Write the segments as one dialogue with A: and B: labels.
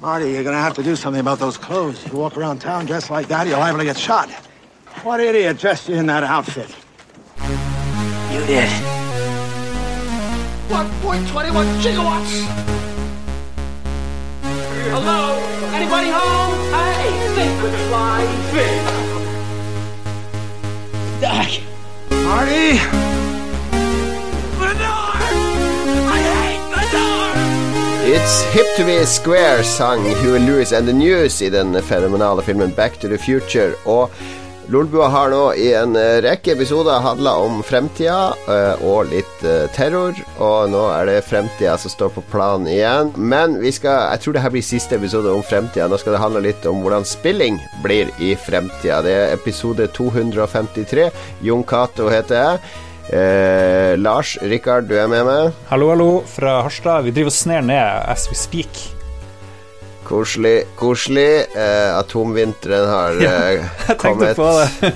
A: Marty, you're gonna have to do something about those clothes. You walk around town dressed like that, you're liable to get shot. What idiot dressed you in that outfit?
B: You did.
C: 1.21 gigawatts! Hello? Anybody home? Hey, think with flying fish.
A: Dak! Marty!
D: It's hip to be square, sang Huey Lewis and the News i den fenomenale filmen Back to the Future. Og Lolbua har nå i en eh, rekke episoder handla om fremtida eh, og litt eh, terror. Og nå er det fremtida som står på planen igjen. Men vi skal, jeg tror det her blir siste episode om fremtida. Nå skal det handle litt om hvordan spilling blir i fremtida. Det er episode 253. Jon Cato heter jeg. Eh, Lars Rikard, du er med meg.
E: Hallo, hallo fra Harstad. Vi driver og sner ned as we speak.
D: Koselig, koselig. Eh, atomvinteren har eh,
E: Jeg tenkte
D: kommet.
E: på det.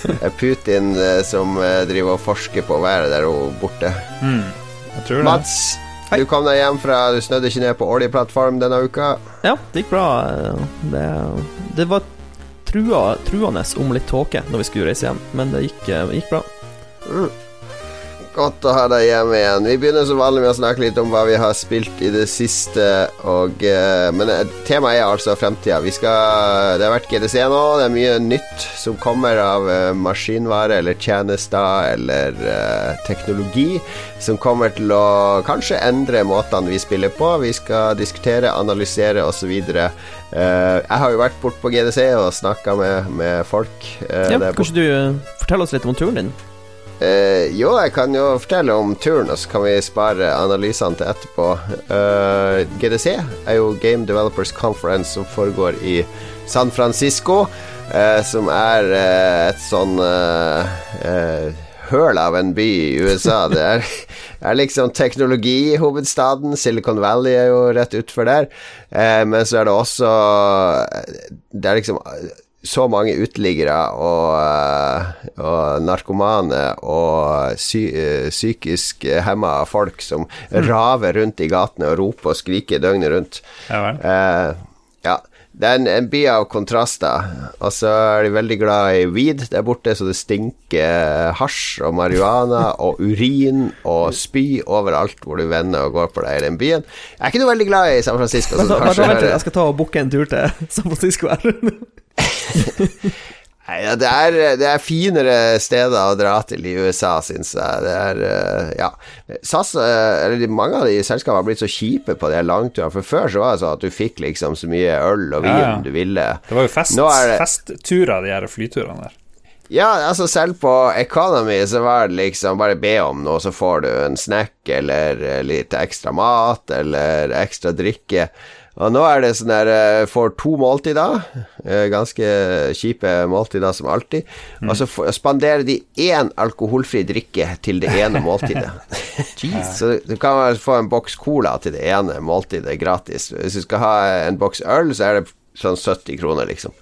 D: Det er Putin eh, som eh, driver og forsker på været der og borte.
E: Jeg tror det.
D: Mats, du kom deg hjem fra Du snødde ikke ned på oljeplattform denne uka.
F: Ja, det gikk bra. Det, det var trua, truende om litt tåke når vi skulle reise hjem, men det gikk, gikk bra.
D: Godt å ha deg hjemme igjen. Vi begynner som vanlig med å snakke litt om hva vi har spilt i det siste. Og, eh, men eh, temaet er altså fremtida. Vi skal Det har vært GDC nå. Det er mye nytt som kommer av eh, maskinvare eller tjenester eller uh, teknologi som kommer til å kanskje endre måtene vi spiller på. Vi skal diskutere, analysere osv. Uh, jeg har jo vært bort på GDC og snakka med, med folk. Uh,
F: Ja, kanskje du forteller oss litt om turen din?
D: Eh, jo, jeg kan jo fortelle om turen, og så kan vi spare analysene til etterpå. Uh, GDC er jo Game Developers Conference som foregår i San Francisco, uh, som er eh, et sånn eh, eh, høl av en by i USA. Det er, er liksom teknologihovedstaden. Silicon Valley er jo rett utfor der. Eh, men så er det også Det er liksom så mange uteliggere og, eh, og narkomane og sy eh, psykisk hemma folk som raver rundt i gatene og roper og skriker døgnet rundt.
E: Ja vel.
D: Eh, ja. Det er en, en by av kontraster. Og så er de veldig glad i weed der borte, så det stinker hasj og marihuana og urin og spy overalt hvor du vender og går på deg i den byen. Jeg er ikke noe veldig glad i San Francisco. så
F: Vent, vent, vent, jeg skal ta og booke en tur til San Francisco.
D: Nei, det, er, det er finere steder å dra til i USA, syns jeg. Det er eh, Ja. SAS, eh, eller mange av de selskapene har blitt så kjipe på de langturene. For før så var det sånn at du fikk liksom så mye øl og vin
E: Ja, ja.
D: du ville.
E: Det var jo fest,
D: det-
E: festturer, de her flyturene der.
D: Ja, altså selv på Economy så var det liksom bare be om noe, så får du en snack eller eh, litt ekstra mat eller ekstra drikke. Og nå er det sånn der eh, Får to måltider, eh, ganske kjipe måltider som alltid, og så spanderer de én alkoholfri drikke til det ene måltidet. Så du kan få en boks cola til det ene måltidet gratis. Hvis du skal ha en boks øl, så er det sånn 70 kroner, liksom.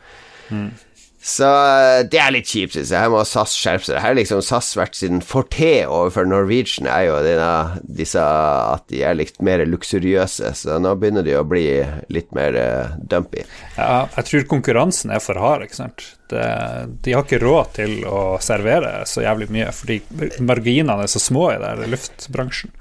D: Så eh, det er litt kjipt, synes jeg. Her må SAS skjerpe seg. Her har liksom SAS vært sin forte overfor Norwegian, er jo denne, disse at de er litt mer luksuriøse. Så nå begynner de å bli litt mer uh, dumpy.
E: Ja, jeg tror konkurransen er for hard, ikke sant. Det, de har ikke råd til å servere så jævlig mye, fordi marginene er så små i der luftbransjen.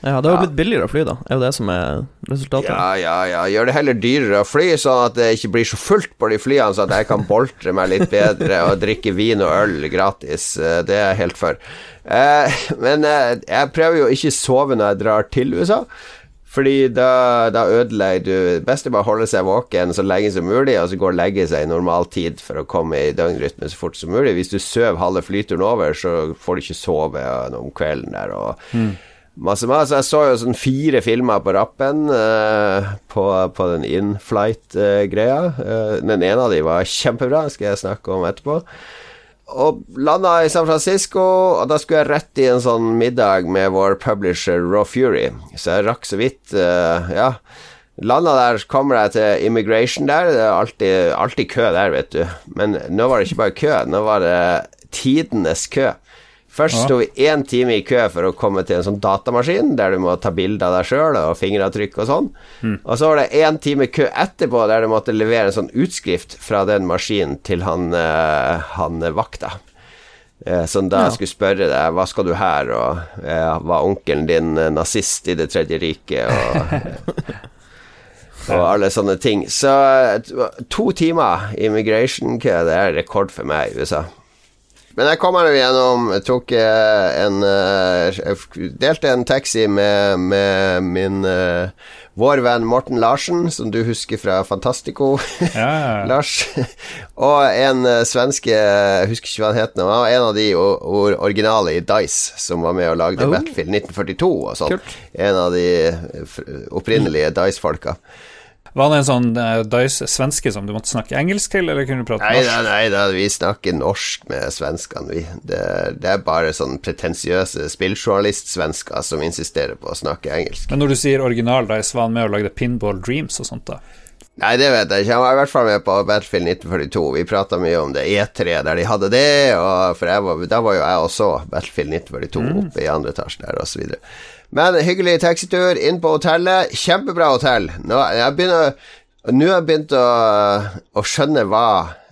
F: Ja, det har jo blitt billigere å fly, da. Er jo det som er resultatet.
D: Ja, ja, ja. Gjør det heller dyrere å fly, sånn at det ikke blir så fullt på de flyene, så at jeg kan boltre meg litt bedre og drikke vin og øl gratis. Eh, Det er jeg helt for. Eh, Men eh, jeg prøver jo ikke sove når jeg drar til USA. Fordi da, da ødelegger du Det beste er bare å holde seg våken så lenge som mulig, og så gå og legge seg i normal tid for å komme i døgnrytme så fort som mulig. Hvis du sover halve flyturen over, så får du ikke sove om kvelden der. og Masse, masse. Jeg så jo sånn fire filmer på rappen uh, på, på den in-flight-greia. Uh, den ene av de var kjempebra, skal jeg snakke om etterpå. Og landa i San Francisco, og da skulle jeg rett i en sånn middag med vår publisher Raw Fury, så jeg rakk så vidt uh, Ja. Landa der, kommer jeg til immigration der. Det er alltid, alltid kø der, vet du. Men nå var det ikke bare kø, nå var det tidenes kø. Først
E: Ja.
D: sto vi én time i kø for å komme til en sånn datamaskin der du må ta bilde av deg sjøl og fingeravtrykk og sånn. Og så var det én time kø etterpå der du måtte levere en sånn utskrift fra den maskinen til han, eh, han vakta. Eh, Som da
F: Ja.
D: skulle spørre deg hva skal du her, og eh, var onkelen din nazist i Det tredje riket, og og alle sånne ting. Så to timer immigration-kø, det er rekord for meg i USA. Men jeg kom meg gjennom. Jeg tok eh, en eh, Jeg delte en taxi med, med min eh, vår venn Morten Larsen, som du husker fra Fantastico.
E: Ja.
D: Lars. Og en svenske Jeg husker ikke hva han het nå. Han var en av de originale i Dice som var med og lagde
F: Oh.
D: Battlefield 1942 og sånn. En av de eh, opprinnelige Dice-folka.
E: Var det en sånn uh, Dice svenske som du måtte snakke engelsk til, eller kunne du prate
D: Nei
E: norsk?
D: nei da, vi snakker norsk med svenskene, vi. Det, det er bare sånn pretensiøse spilljournalist-svensker som insisterer på å snakke engelsk.
E: Men når du sier original Dice, var han med og lagde Pinball Dreams og sånt, da?
D: Nei, det vet jeg ikke. Han var i hvert fall med på Battlefield 1942. Vi prata mye om det E3 der de hadde det, og for var, da var jo jeg også Battlefield 1942 oppe i andre etasje der, og så videre. Men hyggelig taxitur inn på hotellet. Kjempebra hotell. Nå har jeg begynt å, å skjønne hva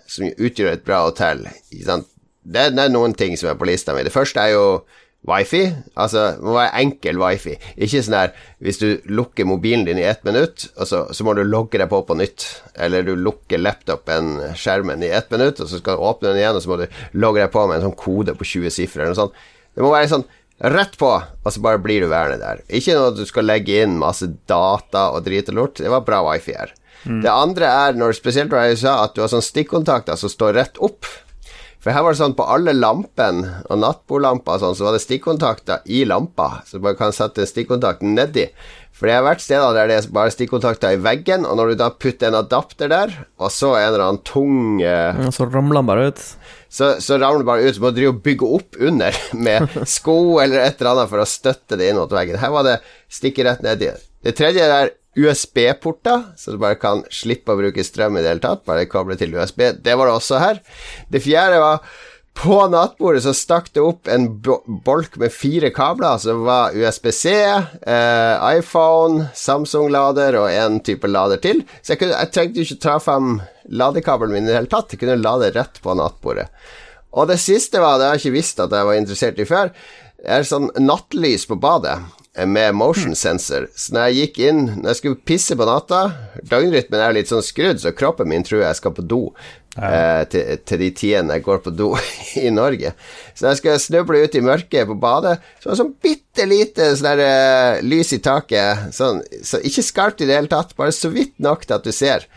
D: som utgjør et bra hotell. Det, det er noen ting som er på lista mi. Det første er jo wifi. Altså, det må være enkel wifi. Ikke sånn her hvis du lukker mobilen din i ett minutt, så, så må du logge deg på på nytt. Eller du lukker laptopen, skjermen, i ett minutt, og så skal du åpne den igjen, og så må du logge deg på med en sånn kode på 20 sifre eller noe sånt. Det må være sånn rett på, og så bare blir du værende der. Ikke noe at du skal legge inn masse data og drit og lort. Det var bra wifi her. Det andre er, når, spesielt når jeg sa at du har sånn stikkontakter som står rett opp. For her var det sånn på alle lampene og nattbordlamper og sånn, så var det stikkontakter i lampa, så du bare kan sette stikkontakten nedi. For det har vært steder der det er bare stikkontakter i veggen, og når du da putter en adapter der, og så en eller annen tung eh,
F: Så ramler den bare ut.
D: Så, så ramler det bare ut. Du må drive og bygge opp under med sko eller et eller annet for å støtte det inn mot veggen. Her var det stikke rett nedi. Det tredje er USB-porter, så du bare kan slippe å bruke strøm i det hele tatt. Bare koble til USB. Det var det også her. Det fjerde var på nattbordet så stakk det opp en bolk med fire kabler, som var USB-C, eh, iPhone, Samsung-lader og en type lader til. Så jeg, kunne, jeg trengte jo ikke ta fram ladekabelen min i det hele tatt. Jeg kunne lade rett på nattbordet. Og det siste var, det har jeg ikke visst at jeg var interessert i før, er sånn nattlys på badet eh, med motion sensor. Så når jeg gikk inn Når jeg skulle pisse på natta Døgnrytmen er litt sånn skrudd, så kroppen min tror jeg skal på do eh, til, til de tidene jeg går på do i Norge. Så jeg skal snuble ut i mørket på badet, så sånn bitte lite sånn der, eh, lys i taket. Sånn, så ikke skarpt i det hele tatt, bare så vidt nok til at du ser.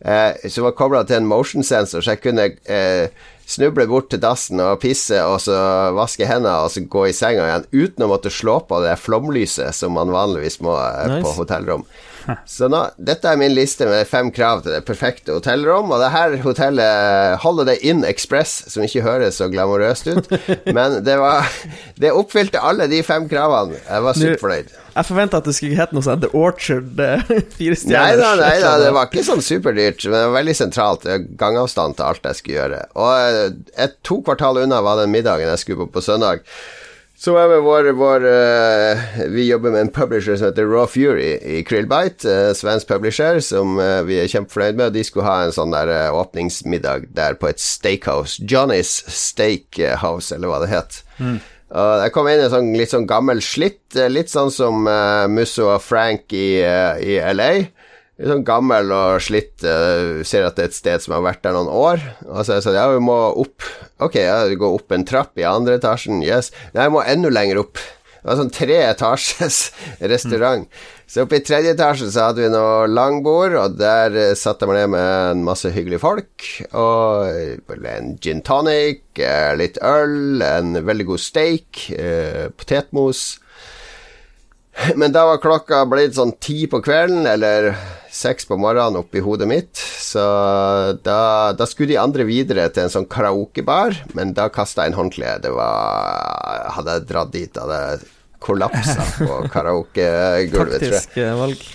D: Eh, så var kobla til en motion sensor, så jeg kunne eh, snuble bort til dassen og pisse, og så vaske hendene og så gå i senga igjen uten å måtte slå på det flomlyset som man vanligvis må eh,
F: Nice.
D: på hotellrom. Så nå, dette er min liste med fem krav til det perfekte hotellrom, og det her hotellet Holiday Inn Express, som ikke høres så glamorøst ut, men det var Det oppfylte alle de fem kravene. Jeg var superfornøyd.
F: Jeg forventa at det skulle hete noe sånt The Orchard. eh, Fire
D: Nei
F: stjerner.
D: da, nei da, det var ikke sånn superdyrt, men det var veldig sentralt. Gangavstand til alt jeg skulle gjøre. Og et, to kvartal unna var den middagen jeg skulle på på søndag. Så er med vår, vår uh, Vi jobber med en publisher som heter Raw Fury i Krillbite, uh, svensk publisher, som uh, vi er kjempefornøyd med. De skulle ha en sånn der åpningsmiddag der på et steakhouse. Johnny's Steakhouse, eller hva det het. Og der kom inn en sånn, litt sånn gammel slitt, litt sånn som Musso og Frank i, i LA. Litt sånn gammel og slitt, eh, ser at det er et sted som har vært der noen år. Og så er jeg sånn, ja, vi må opp. Ok, ja, vi går opp en trapp i andre etasjen, yes. Nei, jeg må enda lenger opp. Det var sånn tre etasjes restaurant. Så oppe i tredje etasje så hadde vi noe langbord, og der satte satt jeg meg ned med en masse hyggelige folk. Og eh, en gin tonic, eh, litt øl, en veldig god steak, eh, potetmos. Men da var klokka blitt sånn ti på kvelden, eller seks på morgenen oppi hodet mitt. Så da, da skulle de andre videre til en sånn karaokebar, men da kasta jeg en håndkle. Det var Hadde jeg dratt dit, hadde jeg kollapsa på karaokegulvet, tror jeg.
F: Taktisk eh, valg.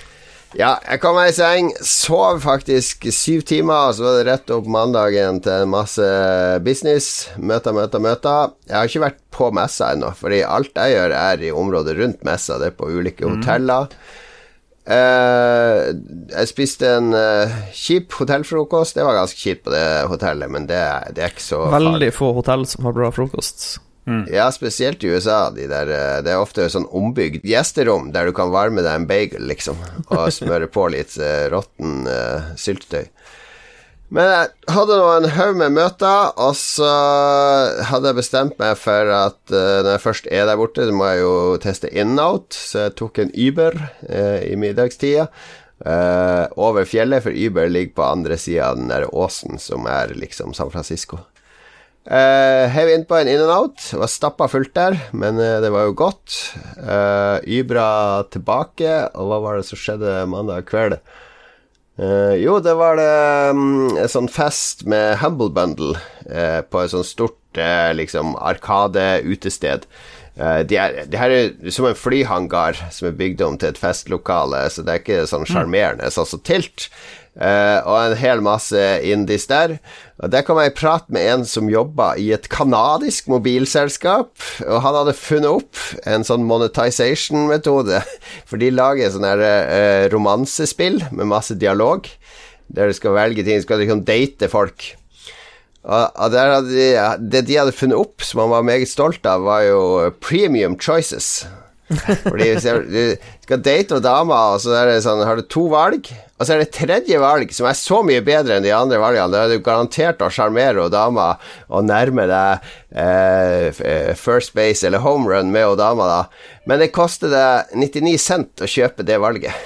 D: Ja, jeg kom meg i seng, sov faktisk syv timer, og så var det rett opp mandagen til masse business. Møter, møter, møter. Jeg har ikke vært på messa ennå, fordi alt jeg gjør, er i området rundt messa. Det er på ulike hoteller. Uh, jeg spiste en uh, kjip hotellfrokost. Det var ganske kjipt på det hotellet, men det, det er ikke så farlig.
F: Veldig få hotell som har bra frokost.
D: Ja, spesielt i USA. De der, eh, det er ofte sånn ombygd gjesterom der du kan varme deg en bagel, liksom, og smøre på litt uh, råtten uh, syltetøy. Men jeg hadde nå en haug med møter, og så hadde jeg bestemt meg for at uh, når jeg først er der borte, så må jeg jo teste in-out, så jeg tok en Uber uh, i middagstida. uh, over fjellet, for Uber ligger på andre sida av den der åsen som er liksom San Francisco. Uh, Hev innpå en in and out. Det var stappa fullt der, men uh, det var jo godt. Uh, Ybra tilbake, og hva var det som skjedde mandag kveld? Uh, jo, det var det um, en sånn fest med Humble Bundle eh, på et sånt stort eh, liksom Arkade-utested. Eh, de, de her er som en flyhangar som er bygd om til et festlokale, så det er ikke sånn sjarmerende, sånn som Tilt. Eh, og en hel masse indies der. Og Der kom jeg i prat med en som jobba i et kanadisk mobilselskap, og han hadde funnet opp en sånn monetization-metode, for de lager sånne her, eh, romansespill med masse dialog, der du skal velge ting, du skal liksom date folk. Og, de, det de hadde funnet opp, som han var meget stolt av, var jo premium choices. Fordi hvis jeg- du skal date noen damer, og så er det sånn, har du to valg, og så er det tredje valg som er så mye bedre enn de andre valgene. Da er du garantert å sjarmere dama og nærme deg eh, eh, first base eller home run med dama, da. Men det koster deg 99 cent å kjøpe det valget.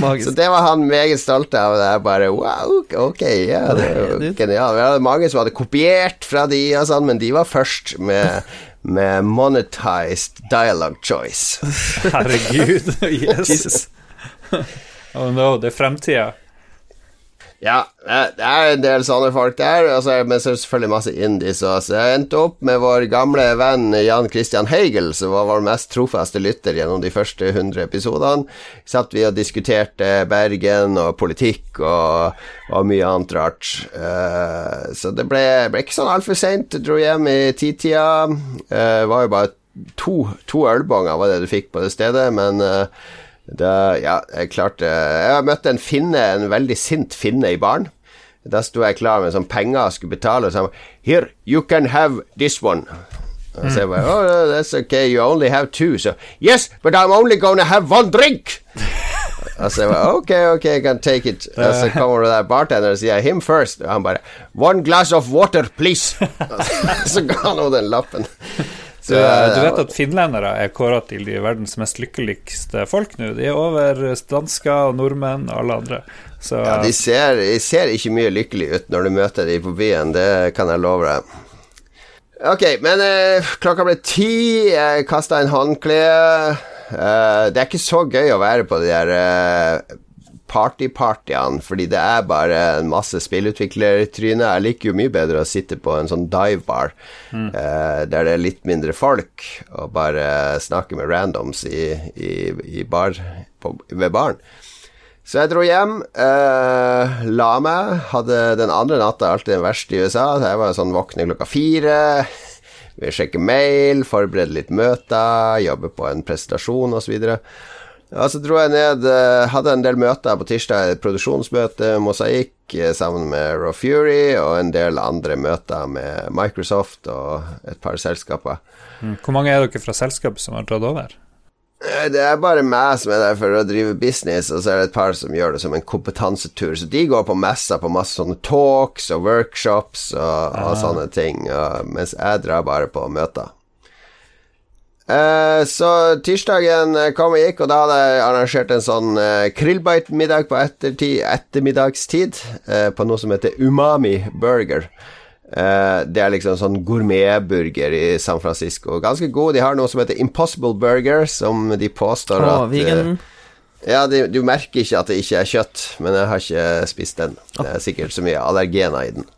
F: Magisk.
D: Så det var han meget stolt av. Det er bare wow, ok, ja, det er jo genialt. Vi hadde mange som hadde kopiert fra de og sånn, men de var først med, med monetized dialogue choice.
E: Herregud. Jesus. Oh no, det er fremtida.
D: Ja, det er en del sånne folk der, og så er- men selvfølgelig masse indies. Så jeg endte opp med vår gamle venn Jan Christian Heigel, som var vår mest trofaste lytter gjennom de første 100 episodene. Satt vi og diskuterte Bergen og politikk og, og mye annet rart. Uh, så det ble, ble ikke sånn altfor seint. Dro hjem i titida. Uh, var jo bare to, to ølbonger var det du fikk på det stedet, men eh, det, ja, jeg klarte Jeg møtte møtt en finne, en veldig sint finne i baren. Da sto jeg klar med sånn penger og skulle betale, og sa Here, you can have this one. Og så jeg bare Oh, that's okay, you only have two. So, yes, but I'm only gonna have one drink. Og så jeg bare Ok, ok, I can take it. Og så kommer det der bartender og sier him first. Og han bare One glass of water, please. Og så ga han henne den lappen. Så,
E: Du, vet at finlendere er kåra til de verdens mest lykkeligste folk nå. De er over dansker og nordmenn og alle andre. Så
D: Ja, de ser, de ser ikke mye lykkelig ut når du møter dem på byen, det kan jeg love deg. Ok, men eh, klokka ble ti, jeg kasta en håndkle. Eh, det er ikke så gøy å være på de der eh, party-partyene, fordi det er bare en masse spillutviklertryner. Jeg liker jo mye bedre å sitte på en sånn dive-bar, eh, der det er litt mindre folk, og bare snakke med randoms i, i, i bar, på, ved baren. Så jeg dro hjem, eh, la meg. Hadde den andre natta alltid den verste i USA. Så jeg var sånn våkne klokka fire. Vi sjekker mail, forbereder litt møter, jobber på en prestasjon osv. Ja, så dro jeg ned eh, Hadde en del møter på tirsdag. Produksjonsmøte, Mosaikk, eh, sammen med Raw Fury, og en del andre møter med Microsoft og et par selskaper.
E: mm, hvor mange er dere fra selskap som har dratt over?
D: Eh, Det er bare meg som er der for å drive business, og så er det et par som gjør det som en kompetansetur. Så de går på messer på masse sånne talks og workshops og, og sånne ting, og, mens jeg drar bare på møter. Eh, så tirsdagen eh, kom og gikk, og da hadde jeg arrangert en sånn uh, krillbite-middag på ettermiddagstid uh, på noe som heter Umami Burger. Eh, det er liksom sånn gourmetburger i San Francisco. Ganske god. De har noe som heter Impossible Burger, som de påstår
F: oh,
D: at eh,
F: vegan.
D: Ja, de, du merker ikke at det ikke er kjøtt, men jeg har ikke spist den. Det er sikkert så mye allergener i den.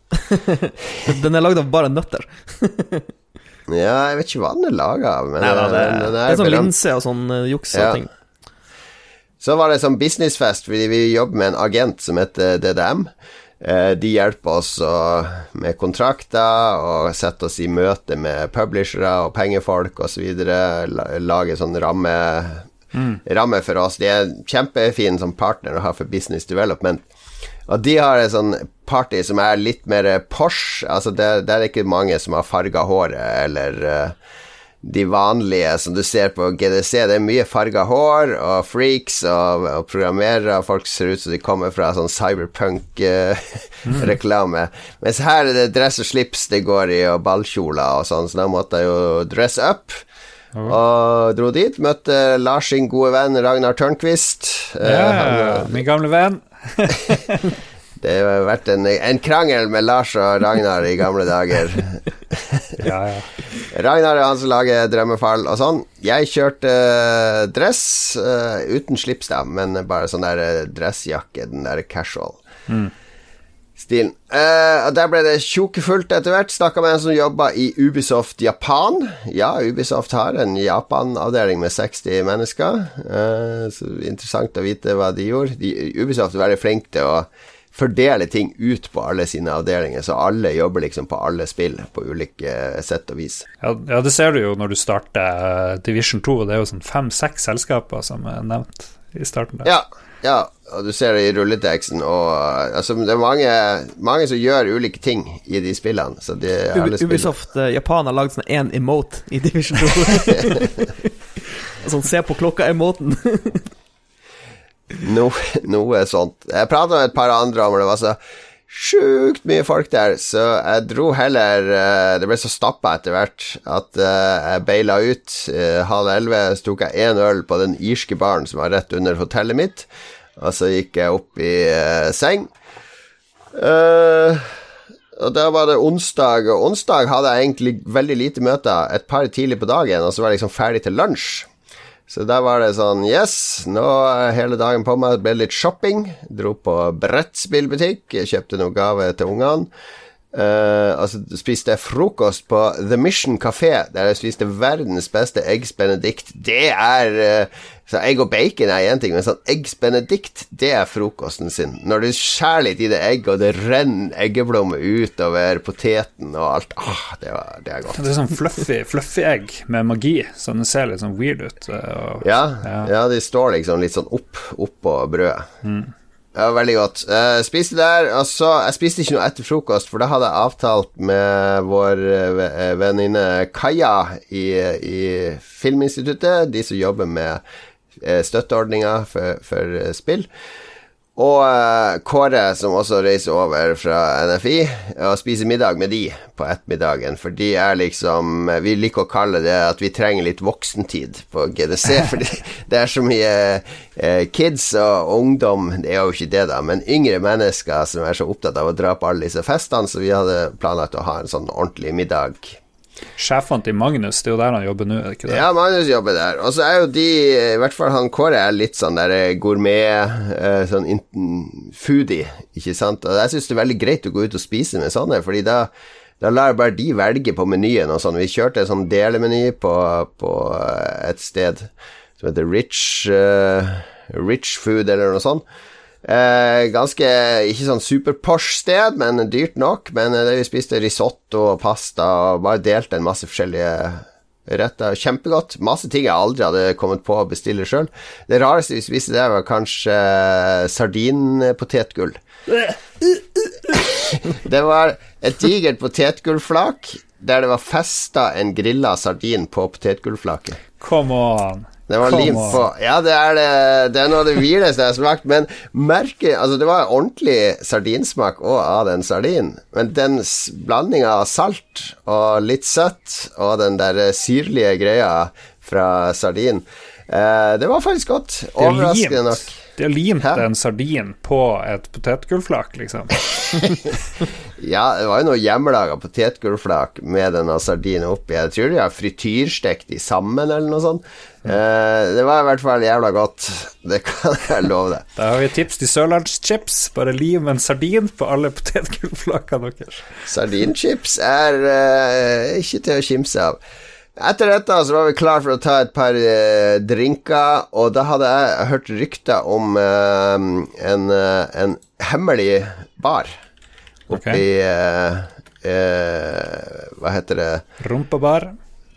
F: Den er lagd av bare nøtter.
D: Ja, jeg vet ikke hva den er laga av, men
F: Nei, da, det,
D: den, den
F: det
D: er
F: sånn
D: blant...
F: linse og sånn uh, juks og
D: Ja.
F: ting.
D: Så var det sånn businessfest, fordi vi jobber med en agent som heter DDM. Eh, de hjelper oss med kontrakter og setter oss i møte med publishere og pengefolk osv. Lager sånn ramme, ramme for oss. De er en kjempefin som partner å ha for business development. Og de har en sånn party som er litt mer Porsche. Altså det, det er ikke mange som har farga håret, eller eh, de vanlige som du ser på GDC. Det er mye farga hår og freaks og, og programmerere. Folk ser ut som de kommer fra sånn cyberpunk-reklame. Mens her er det dress og slips det går i, og ballkjoler og sånn, så da måtte jeg jo dress up. Og dro dit. Møtte Lars sin gode venn Ragnar Tørnquist. Eh, han-
E: Ja, min gamle venn.
D: det har vært en, en krangel med Lars og Ragnar i gamle dager.
E: Ja, ja.
D: Ragnar og han som lager Drømmefall og sånn. Jeg kjørte eh, dress uh, uten slips, da, men bare sånn der eh, dressjakke, den der casual. Stilen. Uh, Der ble det tjokefullt etter hvert. Snakka med en som jobba i Ubisoft Japan. Ja, Ubisoft har en Japan-avdeling med 60 mennesker. Uh, så Interessant å vite hva de gjorde. De, Ubisoft er veldig flink til å fordele ting ut på alle sine avdelinger, så alle jobber liksom på alle spill på ulike sett og vis.
E: Ja, ja, det ser du jo når du starter eh, Division 2. Det er jo sånn fem-seks selskaper som er nevnt i starten der.
D: Ja, ja, og du ser det i rulleteksten, og uh, altså, det er mange, mange som gjør ulike ting i de spillene. Så de, alle
F: Ubi- Ubisoft uh, Japan har lagd sånn én emote i Division 2. sånn se på klokka-emoten.
D: No, noe sånt. Jeg prata med et par andre om det, var så sjukt mye folk der, så jeg dro heller eh, Det ble så stappa etter hvert at eh, jeg beila ut. eh, Halv elleve tok jeg én øl på den irske baren som var rett under hotellet mitt, og så gikk jeg opp i eh, seng. Uh, og da var det onsdag, og onsdag hadde jeg egentlig veldig lite møter. Et par tidlig på dagen, og så var jeg liksom ferdig til lunsj. Så da var det sånn Yes, nå er hele dagen på meg. Det ble litt shopping. Dro på brettspillbutikk. Kjøpte noen gave til ungene. Eh, altså, spiste jeg frokost på The Mission Café, der jeg spiste verdens beste eggs benedict. Det er uh, Så egg og bacon er én ting, men sånn eggs benedict, det er frokosten sin. Når du skjærer litt i det egget, og det renner eggeblommer utover poteten og alt. Ah, det, var, det er godt.
E: Det er sånn fluffy, fluffy egg med magi, så den ser litt sånn weird ut. eh, Og,
D: Ja,
E: Ja.
D: ja. de står liksom litt sånn opp oppå brødet. Ja, veldig godt. Eh, spiste der, og så Jeg spiste ikke noe etter frokost, for da hadde jeg avtalt med vår eh, ve- venninne Kaja i, i Filminstituttet, de som jobber med eh, støtteordninger for, for spill. Og uh, Kåre, som også reiser over fra NFI, og spiser middag med de på ettermiddagen. For de er liksom Vi liker å kalle det at vi trenger litt voksentid på GDC. For det er så mye uh, kids og ungdom, det er jo ikke det, da, men yngre mennesker som er så opptatt av å dra på alle disse festene, så vi hadde planlagt å ha en sånn ordentlig middag
E: Sjefene til Magnus, det er jo der han jobber nå, er det ikke det?
D: ja, Magnus jobber der. Og så er jo de, i hvert fall han Kåre, er litt sånn der eh, gourmet, eh, sånn foodie, ikke sant. Og jeg syns det er veldig greit å gå ut og spise med sånne, fordi da da lar bare de velge på menyen og sånn. Vi kjørte en sånn delemeny på, på eh, et sted som heter Rich, uh, Rich Food, eller noe sånt. Eh, ganske ikke sånn super-posh sted, men dyrt nok. Men eh, vi spiste risotto og pasta og bare delte en masse forskjellige retter. Kjempegodt. Masse ting jeg aldri hadde kommet på å bestille sjøl. Det rareste vi spiste der, var kanskje eh, sardinpotetgull. Det var et digert potetgullflak der det var festa en grilla sardin på potetgullflaket.
E: Come on!
D: Det var
E: lim
D: på Ja, det er, det, det er noe av det villeste jeg har smakt, men merke Altså, det var ordentlig sardinsmak òg av den sardinen, men den blandinga av salt og litt søtt og den der syrlige greia fra sardin, eh, det var faktisk godt.
E: Er
D: Overraskende nok.
E: De har limt
D: Hæ?
E: en sardin på et potetgullflak, liksom.
D: Ja, det var jo noe hjemmelaga potetgullflak med denne sardinen oppi. Jeg tror de har frityrstekt de sammen, eller noe sånt. Eh, det var i hvert fall jævla godt. Det kan jeg love deg.
E: Da har vi et tips til sørlandschips. Bare lim en sardin på alle potetgullflakene deres.
D: Sardinchips er eh, ikke til å kimse av. Etter dette så var vi klar for å ta et par eh, drinker, og da hadde jeg hørt rykter om eh, en, eh, en hemmelig bar oppi eh, eh, Hva heter det
E: Rumpebar.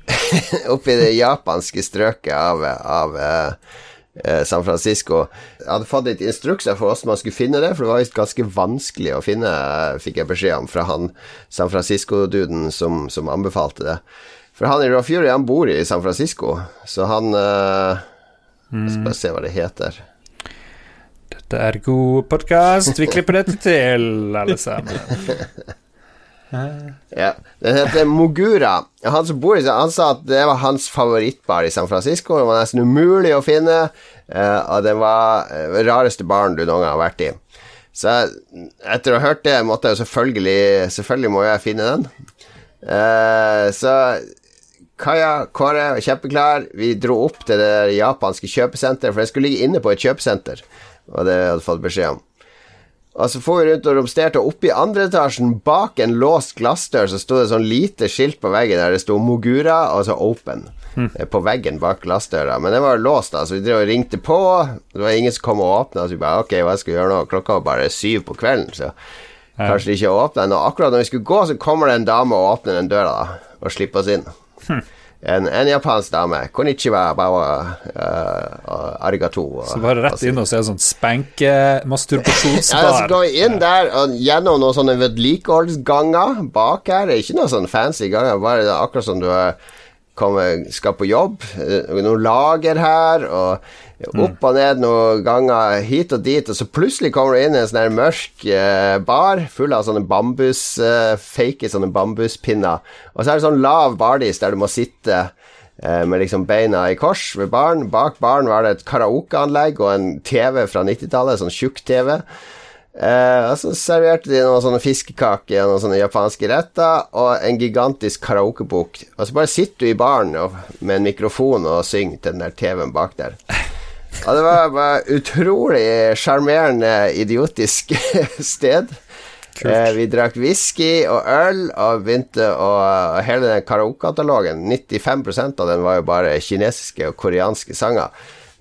D: Oppi det japanske strøket av, av eh, San Francisco. Jeg hadde fått litt instrukser for hvordan man skulle finne det, for det var visst ganske vanskelig å finne, fikk jeg beskjed om fra han San Francisco-duden som, som anbefalte det. For han i Raw Fury, han bor i San Francisco, så han uh, Jeg skal bare se hva det heter.
E: Dette er god podkast. Vi klipper dette til, alle sammen.
D: Ja, Den heter Mogura. Han som bor i Han sa at det var hans favorittbar i San Francisco. Den var nesten umulig å finne, eh, og den var eh, den rareste baren du noen gang har vært i. Så etter å ha hørt det, måtte jeg jo selvfølgelig Selvfølgelig må jeg finne den. Eh, så Kaja, Kåre var kjempeklar. Vi dro opp til det der japanske kjøpesenteret, for det skulle ligge inne på et kjøpesenter. Og det hadde jeg fått beskjed om. Og så for vi rundt og romsterte, og oppe i andre etasjen, bak en låst glassdør, så sto det sånn lite skilt på veggen der det sto Mogura, og så Open. Mm. På veggen bak glassdøra. Men den var låst, da, så vi drev og ringte på. Det var ingen som kom og åpna, så vi bare Ok, hva skal vi gjøre nå? Klokka var bare syv på kvelden, så kanskje de ikke åpna. Og akkurat når vi skulle gå, så kommer det en dame og åpner den døra, da, og slipper oss inn. En, en japansk dame. Konnichiwa, bawa, uh, arigato. og-
E: Så bare rett inn og se sånn
D: ja, så går vi inn der og gjennom noen sånne vedlikeholdsganger bak her. Det er ikke noen sånn fancy ganger, bare akkurat som du er kommer, skal på jobb. eh, Noen lager her, og opp og ned noen ganger hit og dit. Og så plutselig kommer du inn i en sånn mørk eh, bar full av sånne bambus eh, fake sånne bambuspinner. Og så er det sånn lav bardis der du må sitte eh, med liksom beina i kors ved baren. Bak baren var det et karaokeanlegg og en TV fra 90-tallet, sånn tjukk TV. Eh, og så serverte de noen sånne fiskekaker og noen sånne japanske retter og en gigantisk karaokebok. Og så bare sitter du i baren med en mikrofon og synger til den der TV-en bak der. Og det var bare utrolig sjarmerende, idiotisk sted. Eh, vi drakk whisky og øl og begynte å og Hele den karaokekatalogen, 95% av den var jo bare kinesiske og koreanske sanger.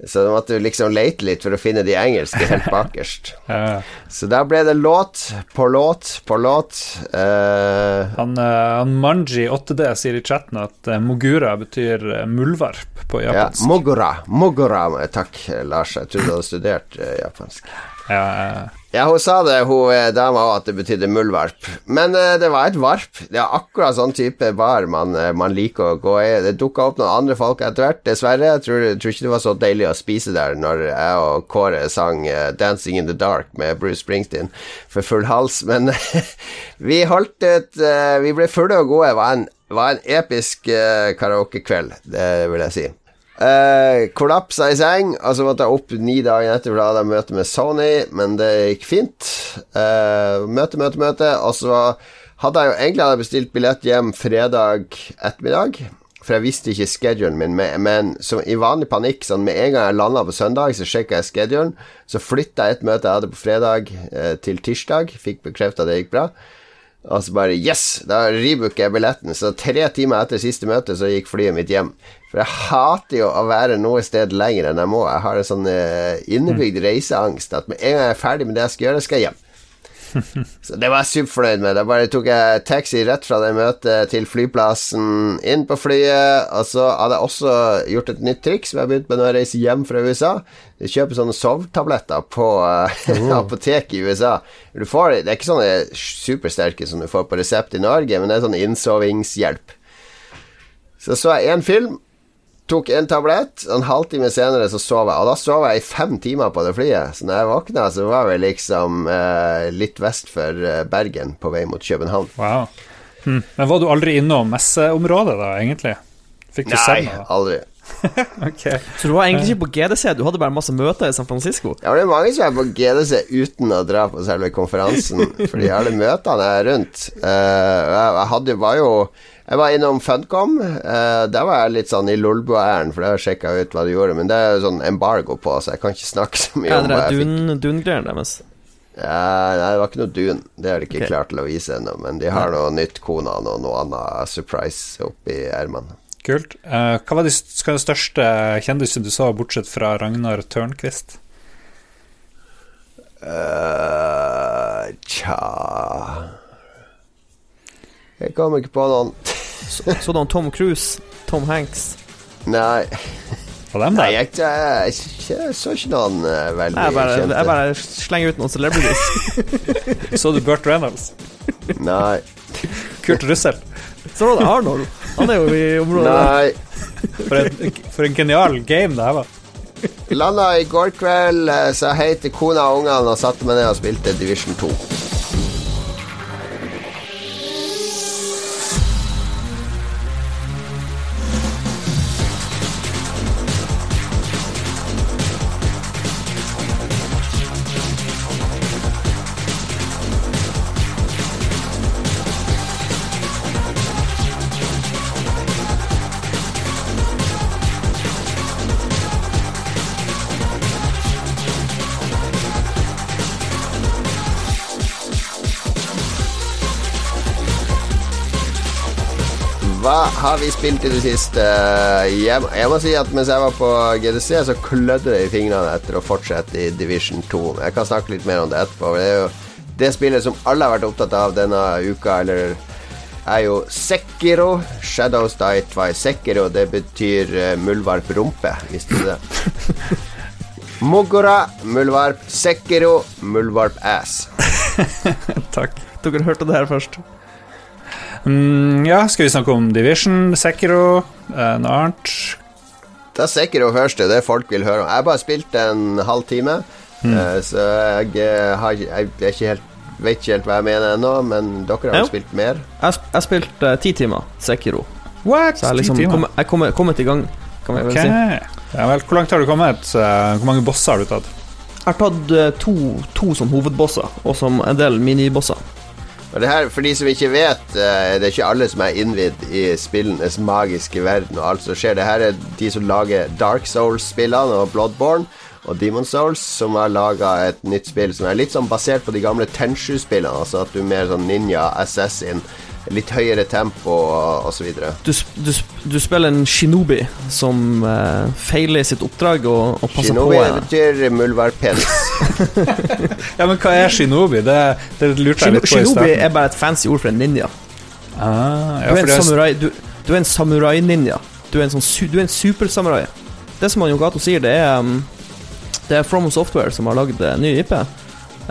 D: Så da måtte du liksom lete litt for å finne de engelske helt bakerst.
E: Ja.
D: Så da ble det låt på låt på låt. Uh,
E: Han, uh, han Manji 8D sier i chatten at uh, Mogura betyr muldvarp på
D: ja,
E: mogura.
D: Mogora, takk, Lars. Jeg trodde du hadde studert japansk.
E: Ja, eh,
D: Ja, hun sa det, hun eh, dama òg, at det betydde muldvarp. Men uh, det var et varp. Det er akkurat sånn type bar man, eh, man liker å gå i. Det dukka opp noen andre folk etter hvert, dessverre. Jeg tror, tror ikke det var så deilig å spise der når jeg og Kåre sang uh, 'Dancing in the Dark' med Bruce Springsteen for full hals. Men vi holdt ut uh, Vi ble fulle og gode. Det var en, var en episk karaokekveld, det vil jeg si. Uh, kollapsa i seng, og så måtte jeg opp ni dager etter, for da hadde jeg møte med Sony, men det gikk fint. Eh, møte, møte, møte, og så hadde jeg jo egentlig hadde bestilt billett hjem fredag ettermiddag. For jeg visste ikke schedulen min, men, men som i vanlig panikk, sånn med en gang jeg landa på søndag, så sjekka jeg schedulen. Så flytta jeg et møte jeg hadde på fredag, eh, til tirsdag. Fikk bekrefta det gikk bra. Og så bare Yes! Da rebooker jeg billetten. Så tre timer etter siste møte så gikk flyet mitt hjem. For jeg hater jo å være noe sted lenger enn jeg må. Jeg har en sånn eh, innebygd reiseangst at med en gang jeg er ferdig med det jeg skal gjøre, skal jeg hjem. Så det var jeg superfornøyd med. Da bare tok jeg taxi rett fra det møtet til flyplassen, inn på flyet, og så hadde jeg også gjort et nytt triks som jeg begynte med når jeg reiser hjem fra USA. Du kjøper sånne sovetabletter på uh, apoteket i USA. Du får, det er ikke sånne supersterke som du får på resept i Norge, men det er sånn innsovingshjelp. Så så jeg én film, tok en tablett, en halvtime senere så sov jeg. Og da sov jeg i fem timer på det flyet. Så når jeg våkna, så var vi liksom eh, litt vest for eh, Bergen, på vei mot København.
E: wow. Hm. Men var du aldri innom messeområdet, da, egentlig? Fikk du
D: Nei,
E: da?
D: aldri.
E: Ok.
F: Så du var egentlig ikke på GDC, du hadde bare masse møter i San Francisco?
D: Ja, det er mange som er på GDC uten å dra på selve konferansen, fordi alle møtene er rundt. Eh, jeg, hadde, var jo Jeg var innom Funcom. Uh, der var jeg litt sånn i Lolbua-æren, for der sjekka jeg ut hva de gjorde. Men det er sånn embargo på, så jeg kan ikke snakke så mye
F: Ja,
D: om hva jeg fikk.
F: dun- dun-greiene deres.
D: Ja, nei, det var ikke noe dun. Det har de ikke
F: okay.
D: klart til å vise ennå. Men de har noe nytt kona og noe annet surprise oppi ermene.
E: Kult. Uh, hva var de st- hva den største kjendisen du så, bortsett fra Ragnar Tørnquist?
D: Eh, tja Jeg kommer ikke på noen.
F: Så, så da Tom Cruise, Tom Hanks
D: Nei,
E: dem
D: nei jeg, jeg, jeg, så ikke noen uh, veldig
F: Jeg bare,
D: kjente.
F: jeg bare slenger ut noen celebrities.
E: Så du Burt Reynolds?
D: Nei.
E: Kurt Russell?
F: Så du det Arnold. Han er jo i området.
D: Nei.
E: For en, for en genial game det her var.
D: Landa i går kveld, eh, sa hei til kona og ungene og satte meg ned og spilte Division 2. Har spilt i det siste? Jeg, jeg må si at mens jeg var på GDC, så klødde det i fingrene etter å fortsette i Division 2. Jeg kan snakke litt mer om det etterpå. Det er jo det spillet som alle har vært opptatt av denne uka, eller er jo Sekiro. Shadows Die Twice. Sekiro, det betyr uh, muldvarp rumpe, visste du det? Mogora, muldvarp. Sekiro, muldvarp ass.
E: Takk.
F: Dere hørte det her først.
E: Mm, ja, skal vi snakke om Division, Sekiro, eh, noe annet?
D: Da Sekiro først, det er det folk vil høre om. Jeg har bare spilt en halv time, eh, så jeg, eh, har, jeg, er ikke helt, vet ikke helt hva jeg mener ennå, men dere har jo spilt mer.
F: Jeg, har spilt spilte eh, ti timer Sekiro.
E: What?
F: Så jeg liksom
E: timer?
F: kom, jeg kom, kommet i gang, kan vi vel si.
E: Ja vel, hvor langt har du kommet? Hvor mange bosser har du tatt?
F: Jeg har tatt to, to som hovedbosser, og som en del minibosser.
D: Det her, For de som ikke vet, eh, det er ikke alle som er innvidd i spillenes magiske verden og alt som skjer. Det her er de som lager Dark Souls-spillene og Bloodborne og Demon Souls, som har laga et nytt spill som er litt sånn basert på de gamle Tenshu-spillene. Altså at du er mer sånn ninja, assassin, litt høyere tempo osv.
F: Du, du, du spiller en shinobi som uh, feiler sitt oppdrag og, og passer
D: Shinobi
F: på Shinobi
D: betyr muldvarppenis.
E: Ja, men hva er Shinobi? Det, det lurte jeg litt på i
F: shinobi er bare et fancy ord for en ninja.
E: Ah, ja,
F: Du er en samurai Du, du er en samurai-ninja. Du er en sånn Du er en supersamurai. Det som Yogato sier, det er um, Det er From Software som har lagd eh, ny IP.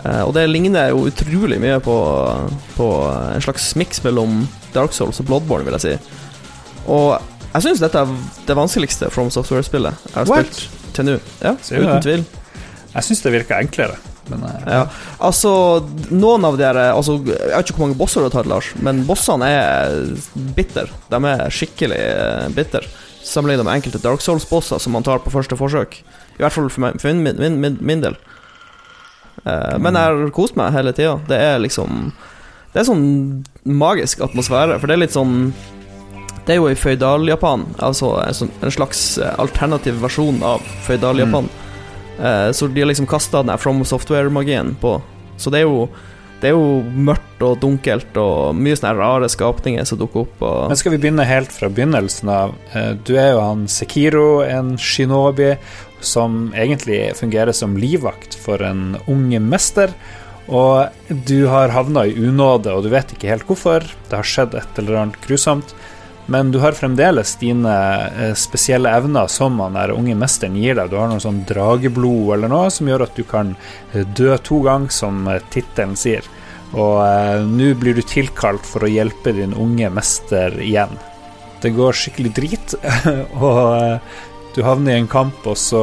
F: Eh, og det ligner jo utrolig mye på, på en slags miks mellom Dark Souls og Bloodborne, vil jeg si. Og jeg syns dette er det vanskeligste From Software-spillet jeg har
E: What?
F: spilt til nå. Ja,
E: Sier
F: uten
E: det?
F: tvil.
E: jeg syns det virker enklere. Men eh,
F: Ja. Altså, noen av de her altså, Jeg vet ikke hvor mange bosser du har tatt, Lars, men bossene er bitter. De er skikkelig eh, bitter. Sammenlignet med enkelte Dark Souls-bosser som man tar på første forsøk. I hvert fall for min, min, min, min del. Eh, men jeg har kost meg hele tida. Det er liksom Det er sånn magisk atmosfære, for det er litt sånn Det er jo i føydal-Japan, altså en, sånn, slags eh, alternativ versjon av føydal-Japan. Eh, så de har liksom kasta den From Software-magien på. Så det er jo Det er jo mørkt og dunkelt og mye sånne rare skapninger som dukker opp.
E: Men skal vi begynne helt fra begynnelsen av? Du er jo han Sekiro, en shinobi som egentlig fungerer som livvakt for en ung mester. Og du har havna i unåde, og du vet ikke helt hvorfor. Det har skjedd et eller annet grusomt. Men du har fremdeles dine eh, spesielle evner som han der unge mesteren gir deg. Du har noe sånn drageblod eller noe som gjør at du kan eh, dø to ganger, som eh, tittelen sier. Og eh, nå blir du tilkalt for å hjelpe din unge mester igjen. Det går skikkelig drit, og du havner i en kamp, og så,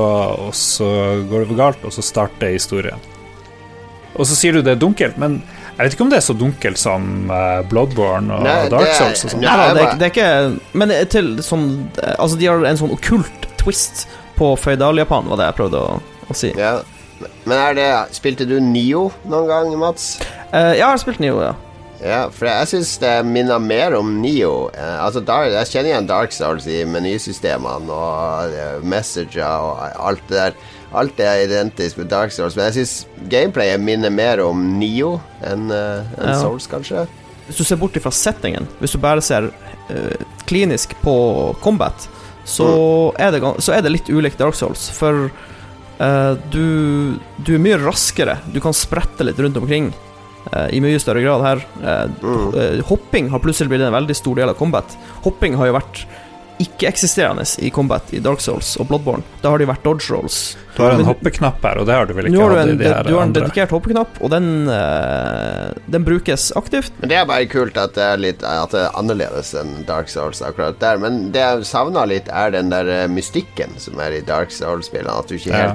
E: og så går det for galt, og så starter historien. Og så sier du det er dunkelt, men jeg vet ikke om det er så dunkelt som eh, Bloodborne og
D: Nei,
E: Dark Souls og sånn.
D: Nei,
F: det, er, det er ikke Men til sånn Altså, de har en sånn okkult twist på føydal-Japan, var det jeg prøvde å, å si.
D: Ja. Men er det Spilte du Nio noen gang, Mats?
F: Uh, ja, jeg har spilt Nio, ja.
D: Ja, for jeg syns det minner mer om Nio. Eh, altså, jeg kjenner igjen Dark Souls i menysystemene og eh, Messenger og alt det der. Alt det er identisk med Dark Souls, men jeg syns gameplayet minner mer om Nio enn en
F: Ja.
D: Souls, kanskje.
F: Hvis du ser bort ifra settingen, hvis du bare ser uh, klinisk på combat, så, er, det, så er det litt ulikt Dark Souls. For uh, du, du er mye raskere. Du kan sprette litt rundt omkring eh, i mye større grad her. Eh,
D: Mm.
F: eh, hopping har plutselig blitt en veldig stor del av combat. Hopping har jo vært ikke-eksisterende i combat i Dark Souls og Bloodborne. Da har de vært dodge rolls.
E: Du har en
F: Men-
E: hoppeknapp her, og det har du vel ikke hatt i de her
F: du har en
E: andre?
F: dedikert hoppeknapp, og den, eh, den brukes aktivt.
D: Men Det er bare kult at det er litt At det er annerledes enn Dark Souls akkurat der. Men det jeg savna litt, er den der eh, mystikken som er i Dark Souls-spillene. At du ikke
E: Ja.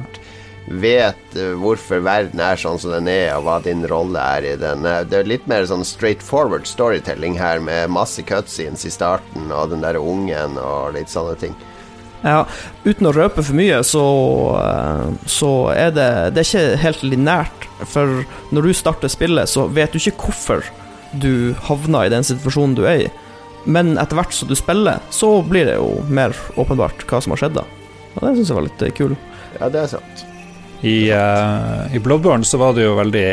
D: Vet eh, hvorfor verden er sånn som den er, og hva din rolle er i den. Eh, Det er litt mer sånn straight forward storytelling her, med masse cutscenes i starten, og den der ungen og litt sånne ting.
F: Ja, uten å røpe for mye, så, eh, så er det Det er ikke helt linært. For når du starter spillet, så vet du ikke hvorfor du havna i den situasjonen du er i. Men etter hvert som du spiller, så blir det jo mer åpenbart hva som har skjedd da. Og det syns jeg var litt kul.
D: Ja, det er sant.
E: I, uh, I Bloodborne så var det jo veldig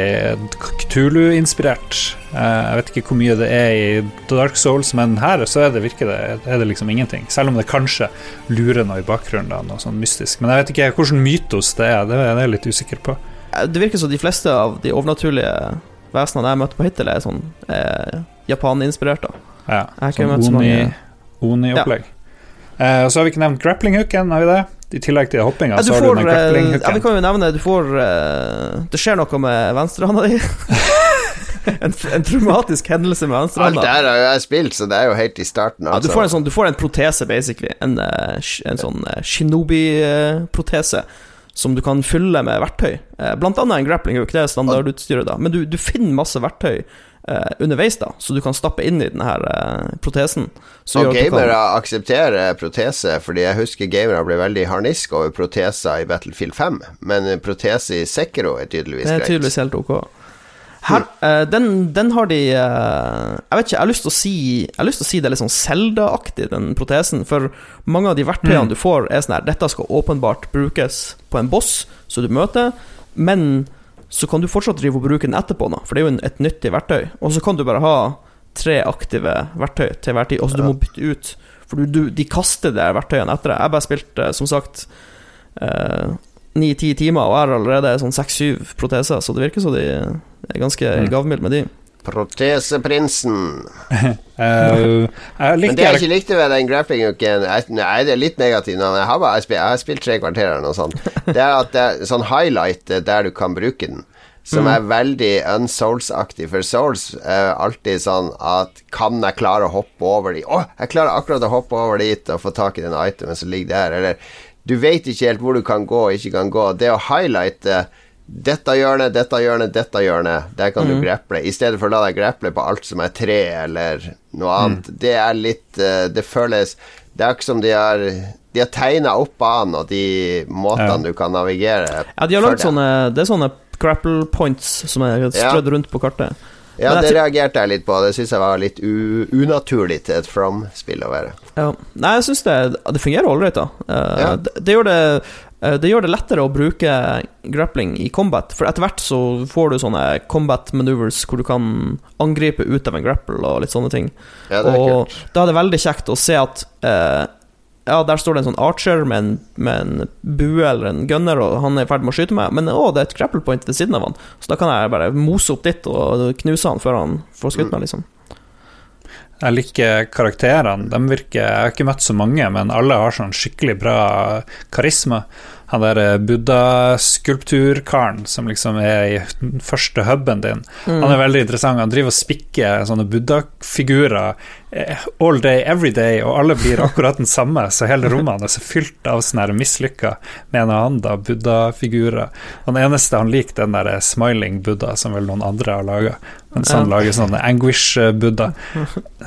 E: Cthulhu-inspirert. Uh, jeg vet ikke hvor mye det er i Dark Souls, men her så er det, virker det, er det liksom ingenting. Selv om det kanskje lurer noe i bakgrunnen, da, noe sånn mystisk. Men jeg vet ikke hvilken mytos det er, det er jeg litt usikker på.
F: Eh, Det virker som de fleste av de overnaturlige vesenene jeg møtte på hittil, er sånn eh, Japan-inspirert.
E: Ja,
F: har
E: sånn
F: møtt så
E: Oni- Oni-opplegg. Eh, så har vi ikke nevnt grappling-hooken, har vi det? I tillegg til hoppinga,
F: Ja,
E: så har
F: får,
E: du den
F: eh, ja, vi kan jo nevne Du får eh, Det skjer noe med venstrehånda di. en, en traumatisk hendelse med
D: Alt
F: venstrehånda.
D: det her har jo jeg spilt, så det er jo helt i starten.
F: Ja, du
D: Altså.
F: får en sånn Du får en protese, basically. En, eh, en sånn shinobi-protese. Som du kan fylle med verktøy. Blant annet en grappling hook, det er standardutstyret. da Men du, du finner masse verktøy eh, underveis, da så du kan stappe inn i denne her eh, protesen. Så
D: Og
F: gamere kan-
D: aksepterer protese, fordi jeg husker gamere ble veldig harnisk over proteser i Battlefield 5, men protese i Sekiro er tydeligvis greit.
F: Det er tydeligvis helt ok. Her, eh, den, den har de eh, Jeg vet ikke, jeg har lyst til å si Jeg har lyst til å si det er litt sånn Zelda-aktig, den protesen. For mange av de verktøyene
E: Mm.
F: du får, er sånn her Dette skal åpenbart brukes på en boss som du møter, men så kan du fortsatt drive og bruke den etterpå, da, for det er jo en, et nyttig verktøy. Og så kan du bare ha tre aktive verktøy til hver tid, og så du må bytte ut. For du, du, de kaster de verktøyene etter deg. Jeg bare spilt, eh, som sagt ni-ti timer, og jeg har allerede sånn seks-syv proteser, så det virker som de er ganske
E: Mm.
F: gavmilde med de.
D: Proteseprinsen.
E: uh,
D: Men det jeg ikke likte ved den grappling-hooken Nei, det er litt negativt, men jeg har, bare, jeg, har spilt tre kvarter eller noe sånt. Det er at det er sånn highlight der du kan bruke den. Som er veldig unsouls-aktig, for souls er alltid sånn at Kan jeg klare å hoppe over dit? Å, jeg klarer akkurat å hoppe over dit og få tak i den itemen som ligger der. Eller du vet ikke helt hvor du kan gå og ikke kan gå. Det å highlighte dette hjørnet, dette hjørnet, dette hjørnet, der kan du greple. I stedet for å la deg greple på alt som er tre eller noe annet. Det er litt eh, Det føles Det er ikke som de har De har tegna opp banen og de måtene
E: Ja.
D: du kan navigere
F: Ja, de har lagd sånne Det er sånne grapple points som er strødd rundt på kartet.
D: Ja, det reagerte jeg litt på. Det syns jeg var litt unaturlig til et From-spill å være.
F: Ja. Nei, jeg syns det, det fungerer ålreit, da. Uh,
D: Ja.
F: det, det, gjør det, det gjør det lettere å bruke grappling i combat, for etter hvert så får du sånne combat maneuvers hvor du kan angripe ut av en grapple og litt sånne ting.
D: Ja, det er
F: og
D: kult.
F: da er det veldig kjekt å se at eh, Ja, der står det en sånn archer med en, med en bue eller en gunner, og han er i ferd med å skyte meg, men å, det er et grapple point ved siden av han, så da kan jeg bare mose opp dit og knuse han før han får skutt meg, liksom.
E: Jeg liker karakterene. De virker Jeg har ikke møtt så mange, men alle har sånn skikkelig bra karisma. Han der eh, buddha-skulpturkaren som liksom er i den første huben din,
F: Mm.
E: han er veldig interessant. Han driver og spikker sånne buddha-figurer all day, every day, og alle blir akkurat den samme, så hele rommet hans er fylt av sånne mislykka, mener han, da, buddha-figurer. Og Den eneste han liker, den der smiling buddha, som vel noen andre har laga. Mens han lager sånne anguish-buddha.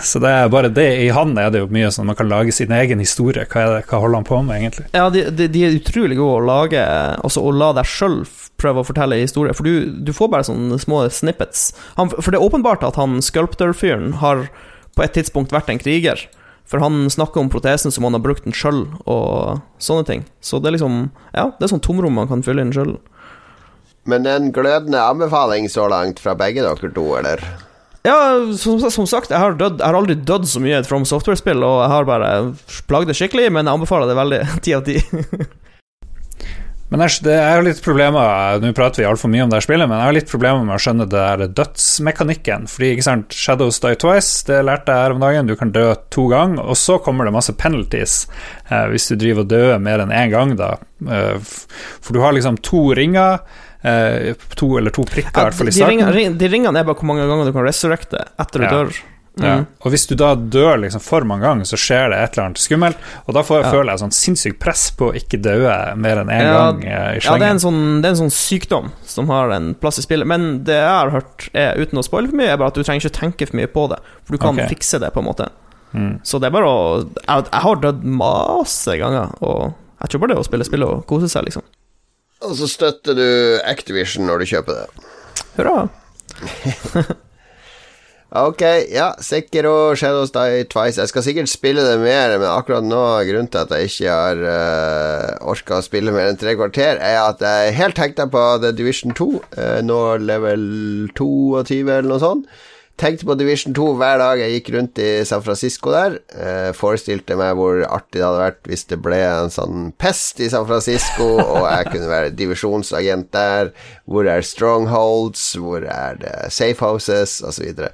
E: Så det er bare det. I han er det jo mye sånn man kan lage sin egen historie. Hva, det, hva holder han på med, egentlig?
F: Ja, de, de, de er utrolig gode å lage Altså å la deg sjøl prøve å fortelle historier. For du, du får bare sånne små snippets. Han, for det er åpenbart at han sculptor-fyren har på et tidspunkt vært en kriger. For han snakker om protesen som han har brukt den sjøl, og sånne ting. Så det er liksom Ja, det er sånn tomrom man kan fylle inn sjøl.
D: Men en glødende anbefaling så langt fra begge dere to, eller?
F: Ja, som, som sagt, jeg har, død, jeg har aldri dødd så mye i et From Software-spill, og jeg har bare plagd det skikkelig, men jeg anbefaler det veldig ti av ti.
E: Men jeg, det er jo litt problemer Nå prater vi altfor mye om det her spillet, men jeg har litt problemer med å skjønne det der dødsmekanikken. Fordi, ikke sant, Shadows die twice, det lærte jeg her om dagen. Du kan dø to ganger, og så kommer det masse penalties eh, hvis du driver og dør mer enn én gang, da. Eh, for du har liksom to ringer. Eh, to eller to prikker, i hvert fall i
F: de,
E: starten.
F: ringene, de ringene er bare hvor mange ganger du kan resurrecte etter du
E: Ja.
F: dør.
E: Ja.
F: Mm.
E: Og hvis du da dør liksom for mange ganger, så skjer det et eller annet skummelt. Og da får,
F: Ja.
E: føler jeg sånn sinnssykt press på å ikke daue mer enn én
F: Ja,
E: gang i slengen.
F: Ja, det er, en sånn, det er en sånn sykdom som har en plass i spillet. Men det jeg har hørt, er, uten å spoile for mye, er bare at du trenger ikke tenke for mye på det. For du kan
E: okay.
F: fikse det, på en måte.
E: Mm.
F: Så det er bare å Jeg, jeg har dødd masse ganger, og jeg tror bare det er å spille spill og kose seg, liksom.
D: Og så støtter du Activision når du kjøper det.
F: Hurra.
D: Ok, ja. Sekiro, Shadows Die Twice. Jeg skal sikkert spille det mer, men akkurat nå grunnen til at jeg ikke har uh, orka å spille mer enn tre kvarter, er at jeg er helt hekta på The Division 2. uh, nå level 22 eller noe sånt. Tenkte på Division 2 hver dag jeg gikk rundt i San Francisco der. Eh, forestilte meg hvor artig det hadde vært hvis det ble en sånn pest i San Francisco, og jeg kunne være divisjonsagent der. Hvor er strongholds? Hvor er det safe houses? Og så videre.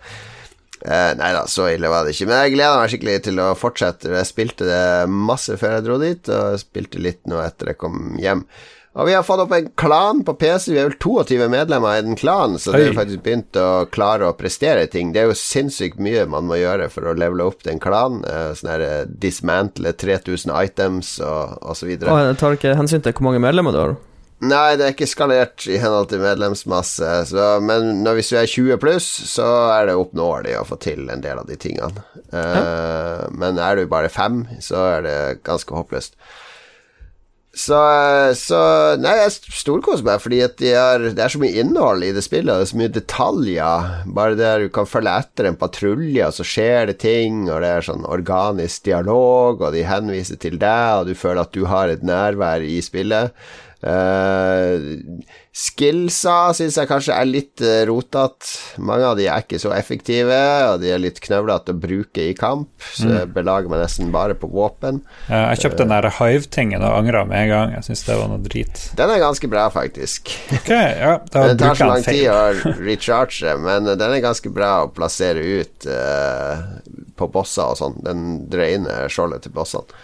D: Eh, nei da, så ille var det ikke. Men jeg gleder meg skikkelig til å fortsette. Jeg spilte det masse før jeg dro dit, og spilte litt nå etter jeg kom hjem. Og vi har fått opp en klan på PC. Vi er vel 22 medlemmer i den klanen, så det har faktisk begynt å klare å prestere ting. Det er jo sinnssykt mye man må gjøre for å levele opp den klanen. Eh, sånn her eh, dismantle 3000 items og, og så videre.
F: Jeg tar ikke hensyn til hvor mange medlemmer du har.
D: Nei, det er ikke skalert i henhold til medlemsmasse, så, men når, hvis du er 20 pluss, så er det oppnåelig å få til en del av de tingene. Uh, Men er du bare fem, så er det ganske håpløst. Så, så Nei, jeg storkoser meg, fordi de er, det er så mye innhold i det spillet, det er så mye detaljer. Bare der du kan følge etter en patrulje, og så skjer det ting, og det er sånn organisk dialog, og de henviser til deg, og du føler at du har et nærvær i spillet. Uh, skillsa syns jeg kanskje er litt uh, rotete. Mange av de er ikke så effektive, og de er litt knøvlete å bruke i kamp, så jeg belager meg nesten bare på våpen.
E: Eh, jeg kjøpte den der Hive-tingen og angra med en gang. Jeg syns det var noe drit.
D: Den er ganske bra, faktisk.
E: Ok, ja,
D: Det tar så lang tid å recharge, men den er ganske bra å plassere ut eh, på bosser og sånn. Den drainer skjoldet til bossene.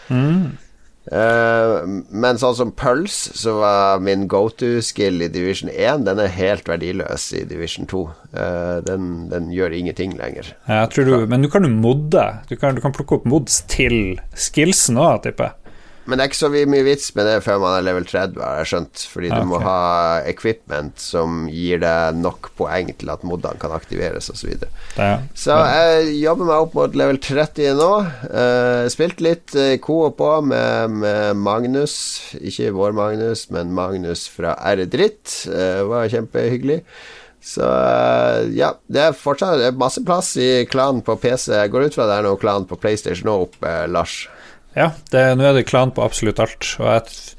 D: Eh, men sånn som Pulse, så var min go to-skill i Division 1, den er helt verdiløs i Division 2. Uh, den, den gjør ingenting lenger.
E: Ja, du, men du kan jo modde. Du kan, du kan plukke opp mods til skillsen òg, tipper jeg.
D: Men det er ikke så mye vits med det før man er level 30, har jeg skjønt. Fordi du må ha equipment som gir deg nok poeng til at modene kan aktiveres, osv.
E: så ja.
D: Så jeg jobber meg opp mot level 30 nå. Uh, spilt litt coop co-op òg med, med Magnus. Ikke vår Magnus, men Magnus fra R-Dritt. Uh, var kjempehyggelig. Så eh, ja, det er fortsatt masse plass i klanen på PC. Jeg går ut fra det er noe klan på PlayStation nå oppe, Lars.
E: Ja, det, nå er det klan på absolutt alt. Og jeg,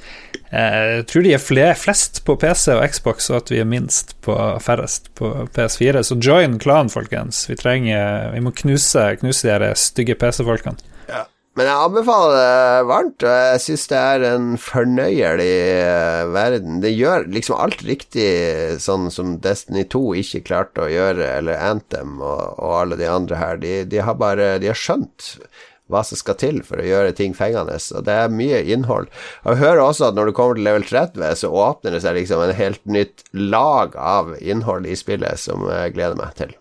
E: jeg tror de er fle, flest på PC og Xbox, og at vi er minst på færrest på PS4. Så join klan, folkens. Vi trenger Vi må knuse, knuse de stygge PC-folkene.
D: Men jeg anbefaler det varmt, og jeg syns det er en fornøyelig eh, verden. Det gjør liksom alt riktig, sånn som Destiny 2 ikke klarte å gjøre, eller Anthem og, og alle de andre her. De, de har bare De har skjønt hva som skal til for å gjøre ting fengende, og det er mye innhold. Og Jeg hører også at når du kommer til level 30, så åpner det seg liksom en helt nytt lag av innhold i spillet som jeg gleder meg til.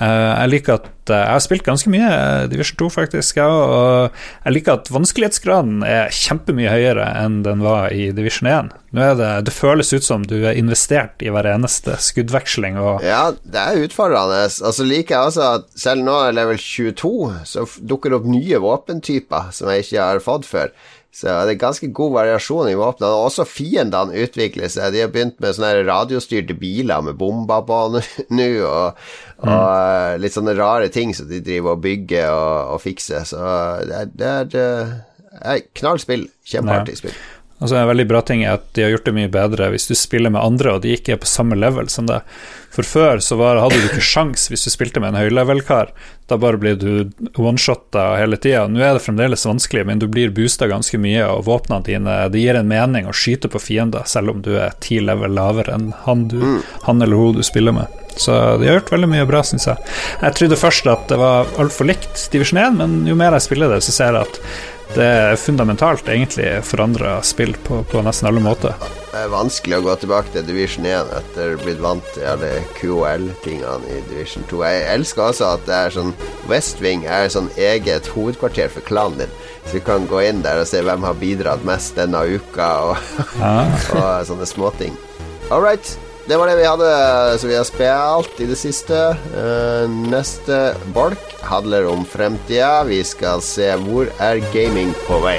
E: Eh, jeg liker at eh, Jeg har spilt ganske mye eh, Division 2, faktisk, jeg. Og jeg liker at vanskelighetsgraden er kjempemye høyere enn den var i Division 1. Nå det, det føles ut som du er investert i hver eneste skuddveksling.
D: Ja, det er utfordrende. Og så liker jeg også at selv nå level 22, så dukker det opp nye våpentyper som jeg ikke har fått før. Så det er ganske god variasjon i våpnene. Og også fiendene utvikler seg. De har begynt med sånne radiostyrte biler med bomber på nå, nå, og, og mm. litt sånne rare ting som de driver og bygger og, og fikser. Så det er, det er, eh, knallspill. Kjempeartig spill.
E: Altså En veldig bra ting er at de har gjort det mye bedre hvis du spiller med andre og de ikke er på samme level som deg. For før så var, hadde du ikke sjans hvis du spilte med en høylevel-kar. Da bare blir du one-shotta hele tida. Nå er det fremdeles vanskelig, men du blir boosta ganske mye, og våpnene dine Det gir en mening å skyte på fiender, selv om du er ti level lavere enn han, du, han eller hun du spiller med. Så de har gjort veldig mye bra, syns jeg. Jeg trodde først at det var altfor likt Divisjon 1, men jo mer jeg spiller det, så ser jeg at det er fundamentalt egentlig forandra spill på, på nesten alle måter.
D: Det er vanskelig å gå tilbake til Division 1 etter blitt vant til alle QOL-tingene i Division 2. Jeg elsker også at det er sånn West Wing er sånn eget hovedkvarter for klanen din. Så du kan gå inn der og se hvem har bidratt mest denne uka, og, og sånne småting. All right. Det var det vi hadde som vi har spilt i det siste. Eh, neste bolk handler om fremtida. Vi skal se hvor er gaming på vei.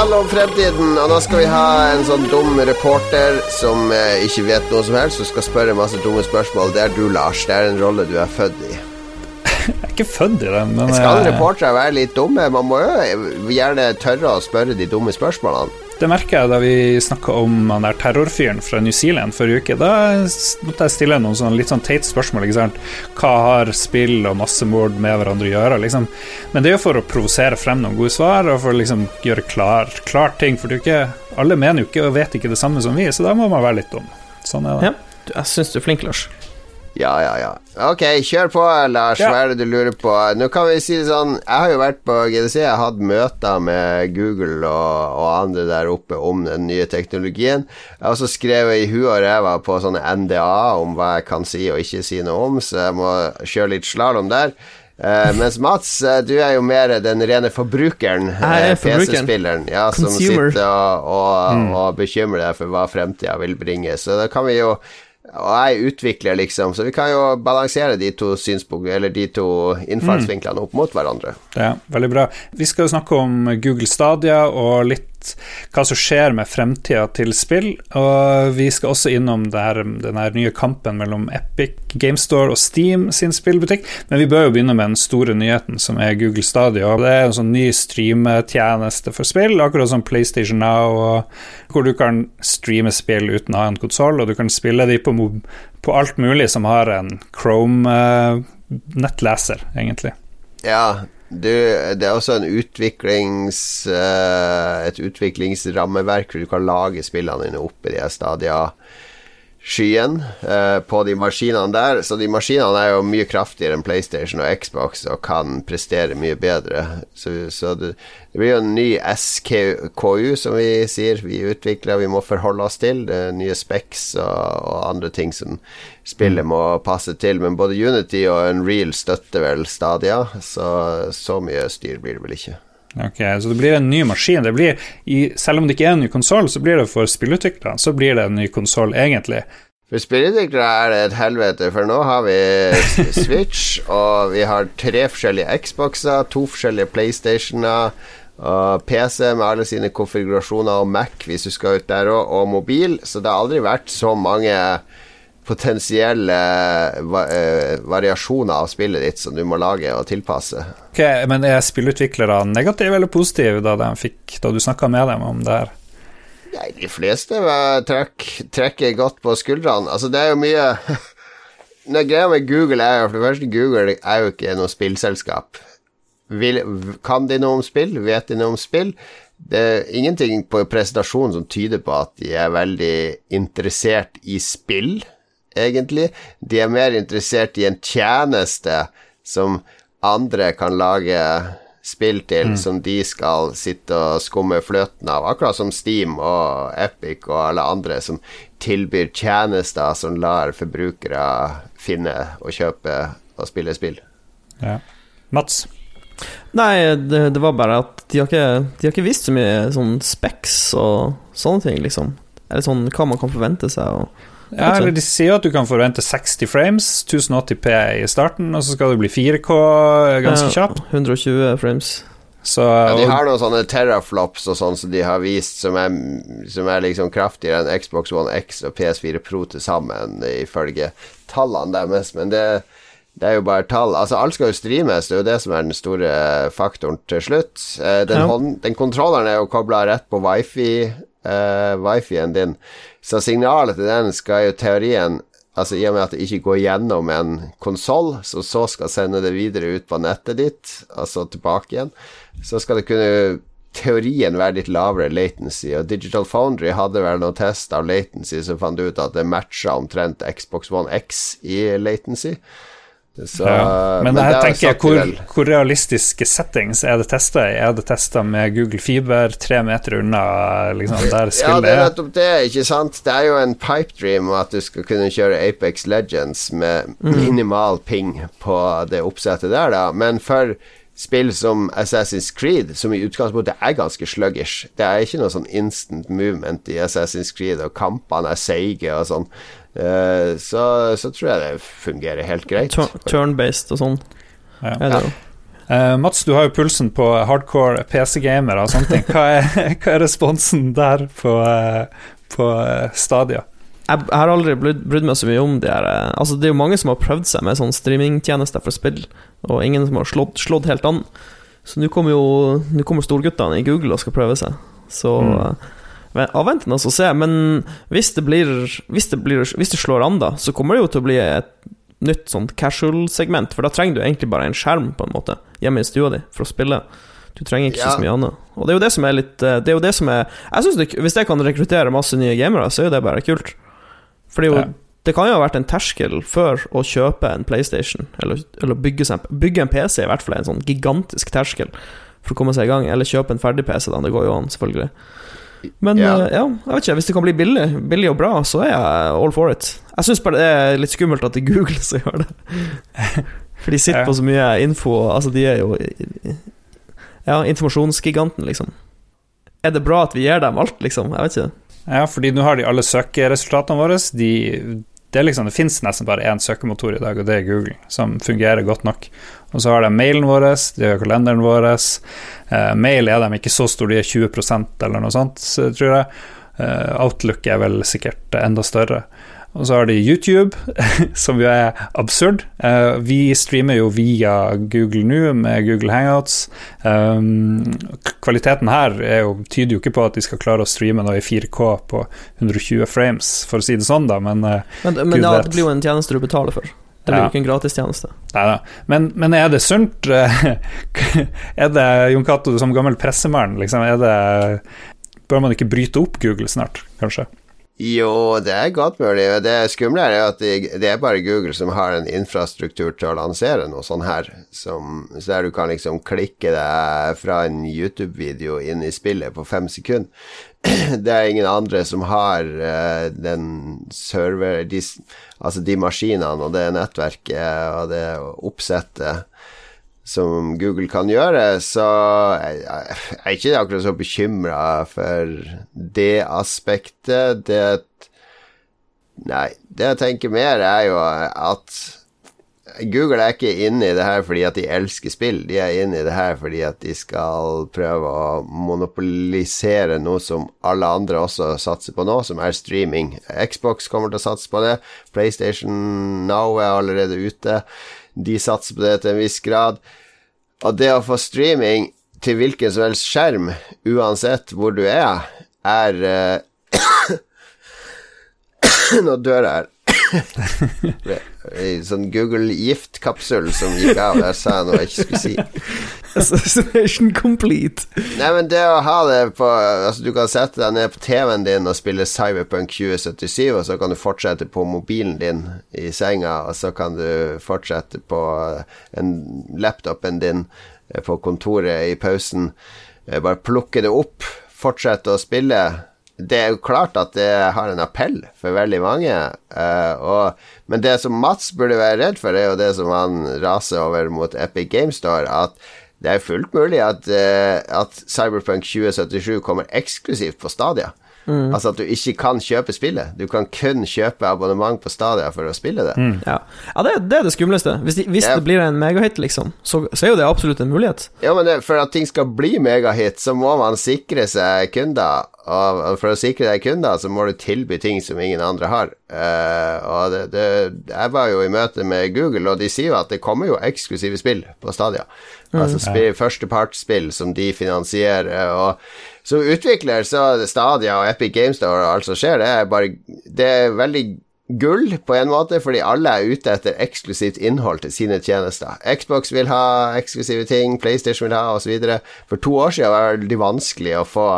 D: Det om fremtiden, og nå skal vi ha en sånn dum reporter som eh, ikke vet noe som helst, og skal spørre masse dumme spørsmål. Det er du, Lars. Det er en rolle du er født i.
E: Er ikke født i den, men
D: Skal
E: eh,
D: reportere være litt dumme? Man må jo gjerne tørre å spørre de dumme spørsmålene.
E: Det merker jeg da vi snakka om han der terrorfyren fra New Zealand forrige uke. Da måtte jeg stille noen sånn litt sånn teit spørsmål. ikke sant? Hva har spill og massemord med hverandre å gjøre? liksom? Men det er jo for å provosere frem noen gode svar, og for å liksom gjøre klar, klart ting. For det er ikke, alle mener jo ikke og vet ikke det samme som vi, så da må man være litt dum. Sånn er det.
F: Ja. Jeg syns du er flink, Lars.
D: Ja, ja, ja. Ok, kjør på, Lars. Hva er det du lurer på? Nå kan vi si det sånn Jeg har jo vært på GDC, jeg har hatt møter med Google og, og andre der oppe om den nye teknologien. Jeg har også skrevet i huet og ræva på sånne NDA om hva jeg kan si og ikke si noe om, så jeg må kjøre litt slalåm der. Uh, mens Mats, eh, du er jo mer den rene forbrukeren.
F: Er
D: eh. PC-spilleren. Ja, som sitter og, og, og bekymrer deg for hva fremtida vil bringe. Så da kan vi jo og jeg utvikler, liksom, så vi kan jo balansere de to synspunktene, eller de to innfallsvinklene opp mot hverandre.
E: Ja, veldig bra. Vi skal jo snakke om Google Stadia og litt hva som skjer med fremtida til spill. Og vi skal også innom der, den nye kampen mellom Epic GameStore og Steam sin spillbutikk. Men vi bør jo begynne med den store nyheten, som er Google Stadia. Det er en sånn ny streametjeneste for spill, akkurat som PlayStation Now, hvor du kan streame spill uten å ha en konsoll, og du kan spille de på, på alt mulig som har en Chrome-nettleser, egentlig.
D: Ja, du, det er også en utviklings eh, et utviklingsrammeverk hvor du kan lage spillene dine opp i de stadia skyen eh, på de maskinene der. Så de maskinene er jo mye kraftigere enn PlayStation og Xbox og kan prestere mye bedre. Så, så det, det blir jo en ny SKU, som vi sier, vi utvikler, vi må forholde oss til. Det er nye specs og, og andre ting som spillet må passe til. Men både Unity og Unreal støtter vel Stadia, så så mye styr blir det vel ikke.
E: Ok, Så det blir en ny maskin. Det blir, i, selv om det ikke er en ny konsoll, så blir det for spillutviklerne så blir det en ny konsoll, egentlig.
D: For spillutviklere er det et helvete, for nå har vi Switch, og vi har tre forskjellige Xboxer, to forskjellige PlayStationer, og PC med alle sine konfigurasjoner, og Mac hvis du skal ut der òg, og mobil, så det har aldri vært så mange potensielle eh, variasjoner av spillet ditt som du må lage og tilpasse.
E: Ok, Men er spillutviklere negative eller positive da, fikk, da du snakka med dem om det her?
D: Nei, de fleste eh, trekk, trekker godt på skuldrene. Altså, det er jo mye Det greia med Google er jo For det første, Google er jo ikke noe spillselskap. Vil, kan de noe om spill? Vet de noe om spill? Det er ingenting på presentasjonen som tyder på at de er veldig interessert i spill, egentlig. De er mer interessert i en tjeneste som andre kan lage spill til som de skal sitte og skumme fløten av, akkurat som Steam og Epic og alle andre som tilbyr tjenester som lar forbrukere finne og kjøpe og spille spill.
E: Ja. Mats?
F: Nei, det, det var bare at de har, ikke, de har ikke visst så mye sånn specs og sånne ting, liksom. Eller sånn hva man kan forvente seg. Og,
E: Ja, eller De sier at du kan forvente 60 frames, 1080P i starten, og så skal det bli 4K ganske
F: Ja,
E: kjapt.
F: 120 frames.
E: Så
D: Ja, de har noen sånne teraflops og sånn som de har vist, som er, som er liksom kraftigere enn Xbox One X og PS4 Pro til sammen, ifølge tallene deres, men det, det er jo bare tall. Altså, alt skal jo streames, det er jo det som er den store faktoren til slutt. Eh, Den,
F: Ja.
D: hånd, den kontrolleren er jo kobla rett på wifi, uh, wifi-en din, så signalet til den skal jo teorien Altså I og med at det ikke går gjennom en konsoll, som så skal sende det videre ut på nettet ditt, altså tilbake igjen, så skal det kunne teorien være litt lavere latency. Og Digital Foundry hadde vel noen test av latency som fant ut at det matcha omtrent Xbox One X i latency. Så,
E: ja. Men,
D: men
E: jeg tenker, hvor, hvor realistiske settings er det testa i? Er det testa med Google Fiber tre meter unna liksom, der
D: Ja, det er
E: er?
D: nettopp det, ikke sant? Det er jo en pipe dream at du skal kunne kjøre Apex Legends med minimal ping på det oppsettet der, da. Men for spill som Assassin's Creed, som i utgangspunktet er ganske sluggish Det er ikke noe sånn instant movement i Assassin's Creed, og kampene er seige og sånn. Eh, så, så tror jeg det fungerer helt greit.
F: Turn-based og sånn.
E: Ja.
F: Er det jo.
E: Eh, Mats, du har jo pulsen på hardcore PC-gamere og sånne ting. Hva er, hva er responsen der på, eh, på Stadia?
F: Jeg, jeg har aldri brydd, meg så mye om de her Altså, det er jo mange som har prøvd seg med sånn streamingtjenester for spill, og ingen som har slått, slått helt an. Så nå kommer jo Nå kommer storguttene i Google og skal prøve seg. Så
E: Mm.
F: Avventende å se. Men hvis det blir Hvis det, blir, hvis det slår an, da, så kommer det jo til å bli et nytt sånt casual-segment. For da trenger du egentlig bare en skjerm, på en måte, hjemme i stua di for å spille. Du trenger ikke
D: Ja.
F: så mye annet. Og det er jo det som er litt eh, Det er jo det som er Jeg synes det, Hvis jeg kan rekruttere masse nye gamere, så er jo det bare kult. For jo
E: Ja.
F: Det kan jo ha vært en terskel før å kjøpe en PlayStation, eller, eller bygge, bygge en PC, i hvert fall en sånn gigantisk terskel for å komme seg i gang. Eller kjøpe en ferdig PC, da. Det går jo an, selvfølgelig. Men
D: Ja.
F: eh, ja, jeg vet ikke. Hvis det kan bli billig, billig og bra, så er jeg all for it. Jeg syns bare det er litt skummelt at det er Google som gjør det. For de sitter på så mye info. Altså, de er jo Ja, informasjonsgiganten, liksom. Er det bra at vi gir dem alt, liksom? Jeg vet ikke.
E: Ja, fordi nå har de alle søkeresultatene våre. De, det, liksom, det finnes nesten bare én søkemotor i dag, og det er Google, som fungerer godt nok. Og så har de mailen vår, de har kalenderen vår. Eh, mail er de ikke så store, de er 20% eller noe sånt, tror jeg. Eh, Outlook er vel sikkert enda større. Og så har de YouTube, som jo er absurd. Eh, vi streamer jo via Google nå med Google Hangouts. Um, kvaliteten her er jo, tyder jo ikke på at de skal klare å streame noe i 4K på 120 frames, for å si det sånn, da, men eh,
F: Men, men ja, det blir jo en tjeneste du betaler for. Det blir
E: Ja.
F: ikke en gratistjeneste.
E: Nei da. Men, men er det sunt? eh, er det Jon Cato som gammel pressemann, liksom? Er det Bør man ikke bryte opp Google snart, kanskje?
D: Jo, det er godt mulig. Det skumle er jo at det, er bare Google som har en infrastruktur til å lansere noe sånn her, som, så der du kan liksom klikke deg fra en YouTube-video inn i spillet på fem sekunder. Det er ingen andre som har eh, den server de, Altså de maskinene og det nettverket og det oppsettet som Google kan gjøre, så jeg, jeg er ikke akkurat så bekymra for det aspektet. Det Nei, det jeg tenker mer, er jo at Google er ikke inne i det her fordi at de elsker spill, de er inne i det her fordi at de skal prøve å monopolisere noe som alle andre også satser på nå, som er streaming. Xbox kommer til å satse på det, PlayStation Now er allerede ute. De satser på det til en viss grad. Og det å få streaming til hvilken som helst skjerm, uansett hvor du er, er uh, Nå dør jeg her. I sånn Google-giftkapsel som gikk av. Jeg sa noe jeg ikke skulle si.
F: Assassination complete.
D: Nei, men det å ha det på Altså, du kan sette deg ned på TV-en din og spille Cyberpunk 2077, og så kan du fortsette på mobilen din i senga, og så kan du fortsette på en laptopen din eh, på kontoret i pausen. Eh, Bare plukke det opp, fortsette å spille. Det er jo klart at det har en appell for veldig mange, Uh, og, men det som Mats burde være redd for, er jo det som han raser over mot Epic Game Store, at det er fullt mulig at, uh, at Cyberpunk 2077 kommer eksklusivt på Stadia. Altså at du ikke kan kjøpe spillet. Du kan kun kjøpe abonnement på Stadia for å spille det.
F: Ja, ja det, det er det skumleste. Hvis, de, hvis
D: Ja.
F: det blir en megahit, liksom, så, så er jo det absolutt en mulighet.
D: Ja, men det, for at ting skal bli megahit, så må man sikre seg kunder. Og og for å sikre deg kunder, så må du tilby ting som ingen andre har. Uh, og det, det, jeg var jo i møte med Google, og de sier jo at det kommer jo eksklusive spill på Stadia. Altså spill, førstepartsspill som de finansierer. Og som utvikler, så Stadia og Epic Games Store og alt som skjer, det er bare Det er veldig gull på en måte, fordi alle er ute etter eksklusivt innhold til sine tjenester. Xbox vil ha eksklusive ting, PlayStation vil ha osv. For to år siden var det veldig vanskelig å få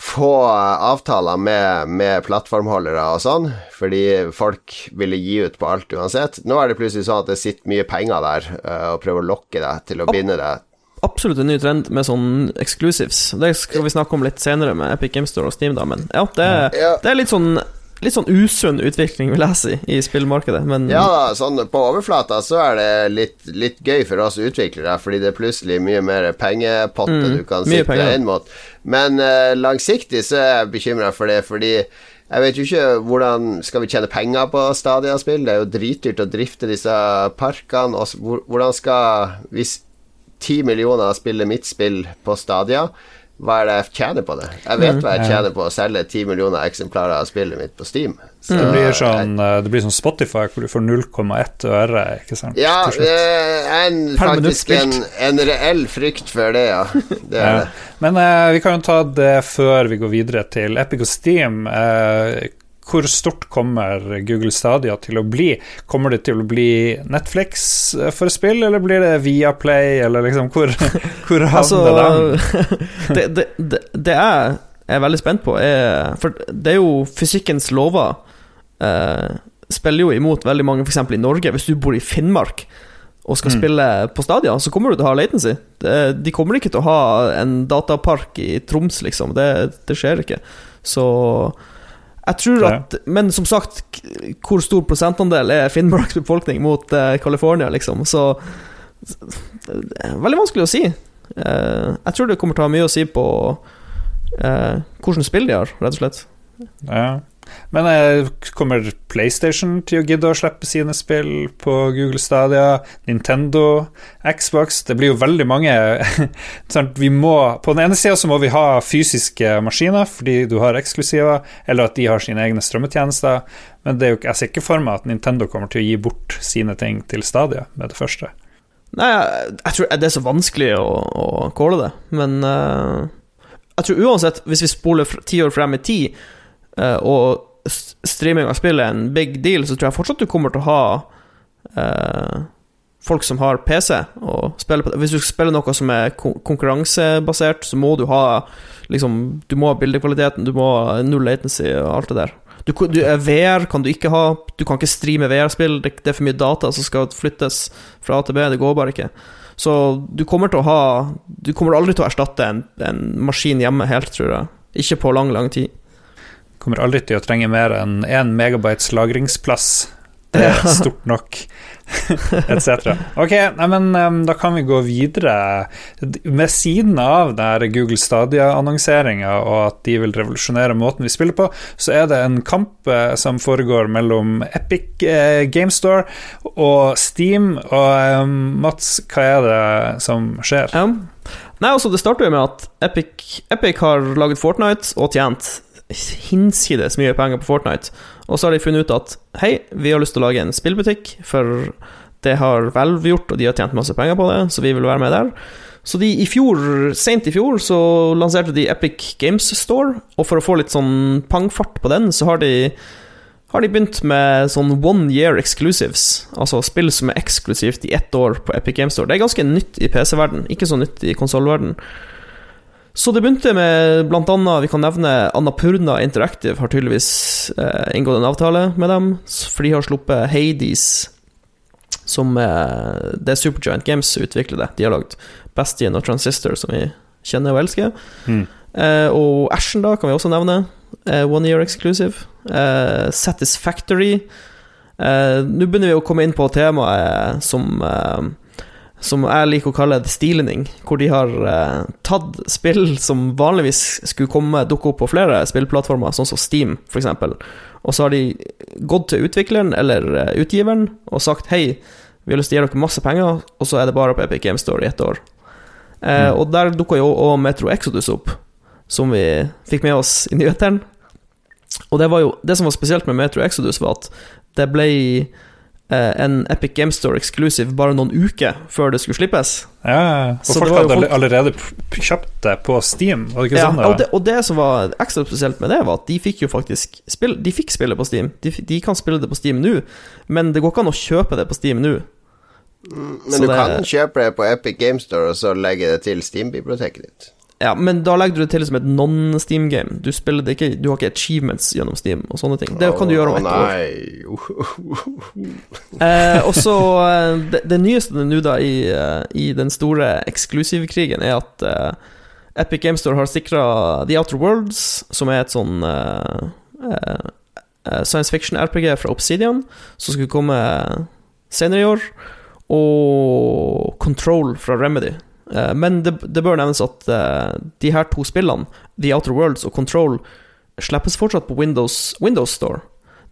D: få avtaler med, med plattformholdere og sånn, fordi folk ville gi ut på alt uansett. Nå er det plutselig sånn at det sitter mye penger der eh, og prøver å lokke deg til å binde deg.
F: Absolutt en ny trend med sånn exclusives. Det skal vi snakke om litt senere med Epic Game Store og Steam, da, men ja, det,
D: Ja.
F: det er litt sånn Litt sånn usunn utvikling, vil jeg si, i spillmarkedet, men
D: Ja da, sånn på overflata så er det litt, litt gøy for oss utviklere, fordi det er plutselig mye mer pengepotte
F: Mm,
D: du kan sitte inn mot. Men uh, langsiktig så er jeg bekymra for det, fordi jeg vet jo ikke hvordan Skal vi tjene penger på Stadia-spill? Det er jo dritdyrt å drifte disse parkene. Og hvordan skal Hvis ti millioner spiller mitt spill på Stadia, hva er det jeg tjener på det? Jeg vet hva jeg tjener på å selge ti millioner eksemplarer av spillet mitt på Steam. Så
E: Det blir sånn, eh, det blir sånn Spotify, hvor du får 0,1 øre, ikke sant?
D: Ja,
E: det
D: eh, en, faktisk en, en reell frykt for det, ja. Det er
E: Ja.
D: det.
E: Men uh, vi kan jo ta det før vi går videre til Epic og Steam. Eh, hvor stort kommer Google Stadia til å bli? Kommer det til å bli Netflix for spill, eller blir det Viaplay, eller liksom Hvor, hvor havner
F: Altså det, det, det, det jeg er veldig spent på, er For det er jo fysikkens lover eh, spiller jo imot veldig mange, f.eks. i Norge. Hvis du bor i Finnmark og skal
E: Mm.
F: spille på Stadia, så kommer du til å ha latency. De kommer ikke til å ha en datapark i Troms, liksom. Det, det skjer ikke. Så jeg tror at Men som sagt, hvor stor prosentandel er Finnmarks befolkning mot eh, California, liksom? Så er Veldig vanskelig å si. Uh, jeg tror det kommer til å ha mye å si på uh, hvilket spill de har, rett og slett.
E: Ja. Men kommer PlayStation til å gidde å slippe sine spill på Google Stadia? Nintendo? Xbox? Det blir jo veldig mange vi må, På den ene sida så må vi ha fysiske maskiner fordi du har eksklusiver, eller at de har sine egne strømmetjenester, men det er jo, jeg ser ikke for meg at Nintendo kommer til å gi bort sine ting til Stadia med det første.
F: Nei, jeg, tror det er så vanskelig å, å calle det, men uh, jeg tror uansett, hvis vi spoler ti år frem i tid, og streaming av spill er en big deal, så tror jeg fortsatt du kommer til å ha eh, folk som har PC og spiller på. Hvis du skal spille noe som er konkurransebasert, så må du ha liksom, Du må ha bildekvaliteten, du må ha null latency og alt det der. Du, du, eh, VR kan du ikke ha. Du kan ikke streame VR-spill. Det, det er for mye data som skal flyttes fra A til B. Det går bare ikke. Så du kommer til å ha Du kommer aldri til å erstatte en, en maskin hjemme helt, tror jeg. Ikke på lang, lang tid.
E: Kommer aldri til å trenge mer enn 1 megabytes lagringsplass. Det er stort nok, etc. Ok, nei, men da kan vi gå videre. Med siden av der Google Stadia-annonseringa og at de vil revolusjonere måten vi spiller på, så er det en kamp eh, som foregår mellom Epic eh, Game Store og Steam. Og Mats, hva er det som skjer?
F: Um, Nei, altså Det starter jo med at Epic, Epic har laget Fortnite og tjent hinsides mye penger på Fortnite. Og så har de funnet ut at hei, vi har lyst til å lage en spillbutikk, for det har Valve gjort, og de har tjent masse penger på det, så vi vil være med der. Så de i fjor, sent i fjor, så lanserte de Epic Games Store, og for å få litt sånn pangfart på den, så har de har de begynt med sånn one year exclusives. Altså spill som er eksklusivt i ett år på Epic Games Store. Det er ganske nytt i PC-verden, ikke så nytt i konsollverden. Så det begynte med annet, vi kan nevne Annapurna Interactive har tydeligvis eh, inngått en avtale med dem, for de har sluppet Hades, som eh, det er Supergiant Games det. De har lagd Bastion og Transistor, som vi kjenner og elsker. Eh, og Ashen, da, kan vi også nevne. Eh, one year exclusive. Eh, Satisfactory. Eh, Nå begynner vi å komme inn på temaet som som jeg liker å kalle det stilning, hvor de har eh, tatt spill som vanligvis skulle komme dukke opp på flere spillplattformer, sånn som Steam, f.eks., og så har de gått til utvikleren eller eh, utgiveren og sagt hei, vi har lyst til å gi dere masse penger, og så er det bare på Epic Game Store i ett år. Eh, Og der dukka jo også Metro Exodus opp, som vi fikk med oss i nyhetene. Og det var jo Det som var spesielt med Metro Exodus, var at det ble en Epic Game Store exclusive bare noen uker før det skulle slippes.
E: Ja, og
F: Så
E: folk hadde
F: folk-
E: allerede kjøpt det på Steam, var det ikke
F: Ja,
E: sånn?
F: og, det, og det som var ekstra spesielt med det, var at de fikk jo faktisk spill, De fikk spille på Steam. De, de kan spille det på Steam nå, men det går ikke an å kjøpe det på Steam nå.
D: Men
F: Så
D: du
F: det-
D: kan kjøpe det på Epic Game Store og så legge det til Steam-biblioteket ditt.
F: Ja, Men da legger du det til som et non-Steam-game. Du spiller det ikke Du har ikke achievements gjennom Steam og sånne ting. Det kan du gjøre om ett år. Eh, og så eh, det, det nyeste nå da i, eh, i den store eksklusivkrigen er at eh, Epic Game Store har sikra The Outer Worlds, som er et sånn eh, eh, science fiction-RPG fra Obsidian, som skulle komme senere i år, og Control fra Remedy. Eh, men det, det bør nevnes at eh, de her to spillene, The Outer Worlds og Control, slippes fortsatt på Windows, Windows Store.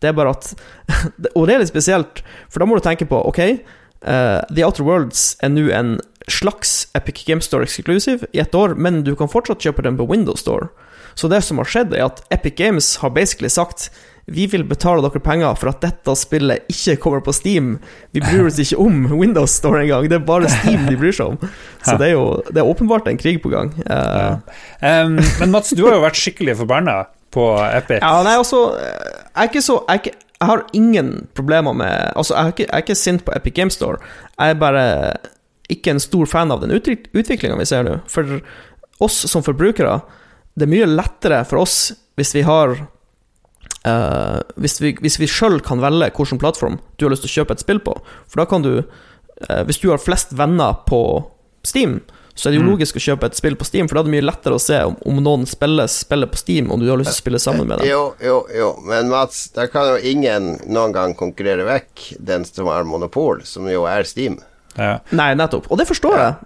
F: Det er bare at Og det er litt spesielt, for da må du tenke på Ok, eh, The Outer Worlds er nå en slags Epic Game Store exclusive i ett år, men du kan fortsatt kjøpe den på Windows Store. Så det som har skjedd, er at Epic Games har basically sagt vi vil betale dere penger for at dette spillet ikke kommer på Steam. Vi bryr oss ikke om Windows Store engang, det er bare Steam de bryr seg om. Så det er jo det er åpenbart en krig på gang. Ja.
E: Um, men Mats, du har jo vært skikkelig forbanna på Epic.
F: Ja, nei, altså Jeg er ikke så Jeg, ikke, jeg har ingen problemer med Altså, jeg er, ikke, jeg er ikke sint på Epic Game Store. Jeg er bare ikke en stor fan av den utviklinga vi ser nå. For oss som forbrukere, det er mye lettere for oss hvis vi har eh, Hvis vi, hvis vi sjøl kan velge hvilken plattform du har lyst til å kjøpe et spill på. For da kan du eh, Hvis du har flest venner på Steam, så er det jo logisk å kjøpe et spill på Steam, for da er det mye lettere å se om, om noen spiller, spiller på Steam, om du har lyst til å spille sammen med dem.
D: Jo, jo, jo, men Mats, da kan jo ingen noen gang konkurrere vekk den som har monopol, som jo er Steam.
E: Ja.
F: Nei, nettopp. Og det forstår jeg.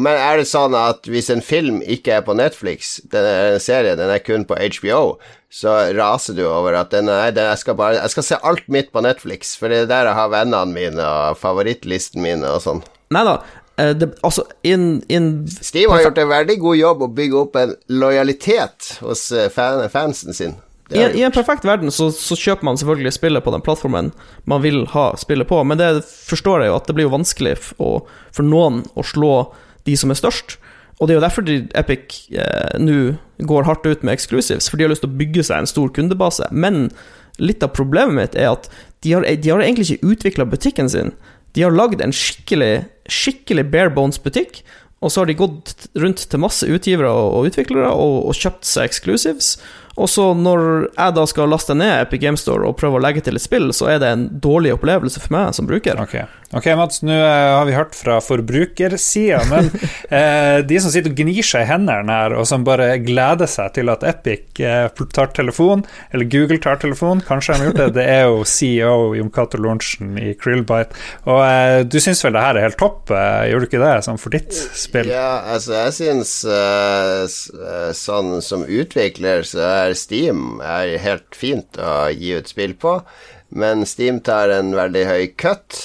D: Men er det sånn at hvis en film ikke er på Netflix, den er en serie, den er kun på HBO, så raser du over at den er, den, jeg, skal bare, jeg skal se alt mitt på Netflix, for det er der jeg har vennene mine og favorittlisten mine og sånn.
F: Nei da. eh, altså, in, in
D: Steve har gjort en veldig god jobb å bygge opp en lojalitet hos eh, fan, fansen sin.
F: I,
D: en,
F: I en perfekt verden så, så kjøper man selvfølgelig spillet på den plattformen man vil ha spillet på, men det forstår jeg jo at det blir jo vanskelig for, for noen å slå de som er størst. Og det er jo derfor de, Epic eh, nå går hardt ut med exclusives, for de har lyst til å bygge seg en stor kundebase. Men litt av problemet mitt er at de har, de har egentlig ikke utvikla butikken sin. De har lagd en skikkelig, skikkelig bare bones butikk, og så har de gått rundt til masse utgivere og, utviklere og, og kjøpt seg exclusives. Og så når jeg da skal laste ned Epic Game Store og prøve å legge til et spill, så er det en dårlig opplevelse for meg som bruker.
E: Ok, Ok, Mats, nå eh, har vi hørt fra forbrukersida, men eh, de som sitter og gnir seg i hendene her, og som bare gleder seg til at Epic eh, tar telefon, eller Google tar telefon, kanskje de har gjort det, det er jo CEO Jon Cato Lorentzen i Krillbite. Og eh, du syns vel det her er helt topp, eh, gjør du ikke det, sånn for ditt spill?
D: Ja, altså, jeg syns eh, eh, sånn som utvikler, så er Steam er helt fint å gi ut spill på. Men Steam tar en veldig høy cut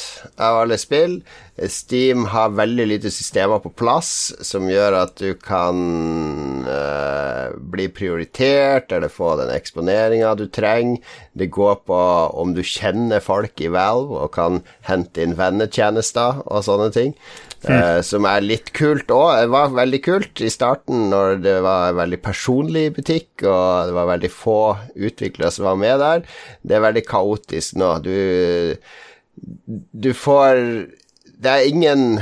D: av alle spill. Steam har veldig lite systemer på plass som gjør at du kan eh, bli prioritert eller få den eksponeringa du trenger. Det går på om du kjenner folk i Valve og kan hente inn vennetjenester og sånne ting. eh, som er litt kult òg. Det var veldig kult i starten når det var en veldig personlig butikk, og det var veldig få utviklere som var med der. Det er veldig kaotisk nå. Du du får Det er ingen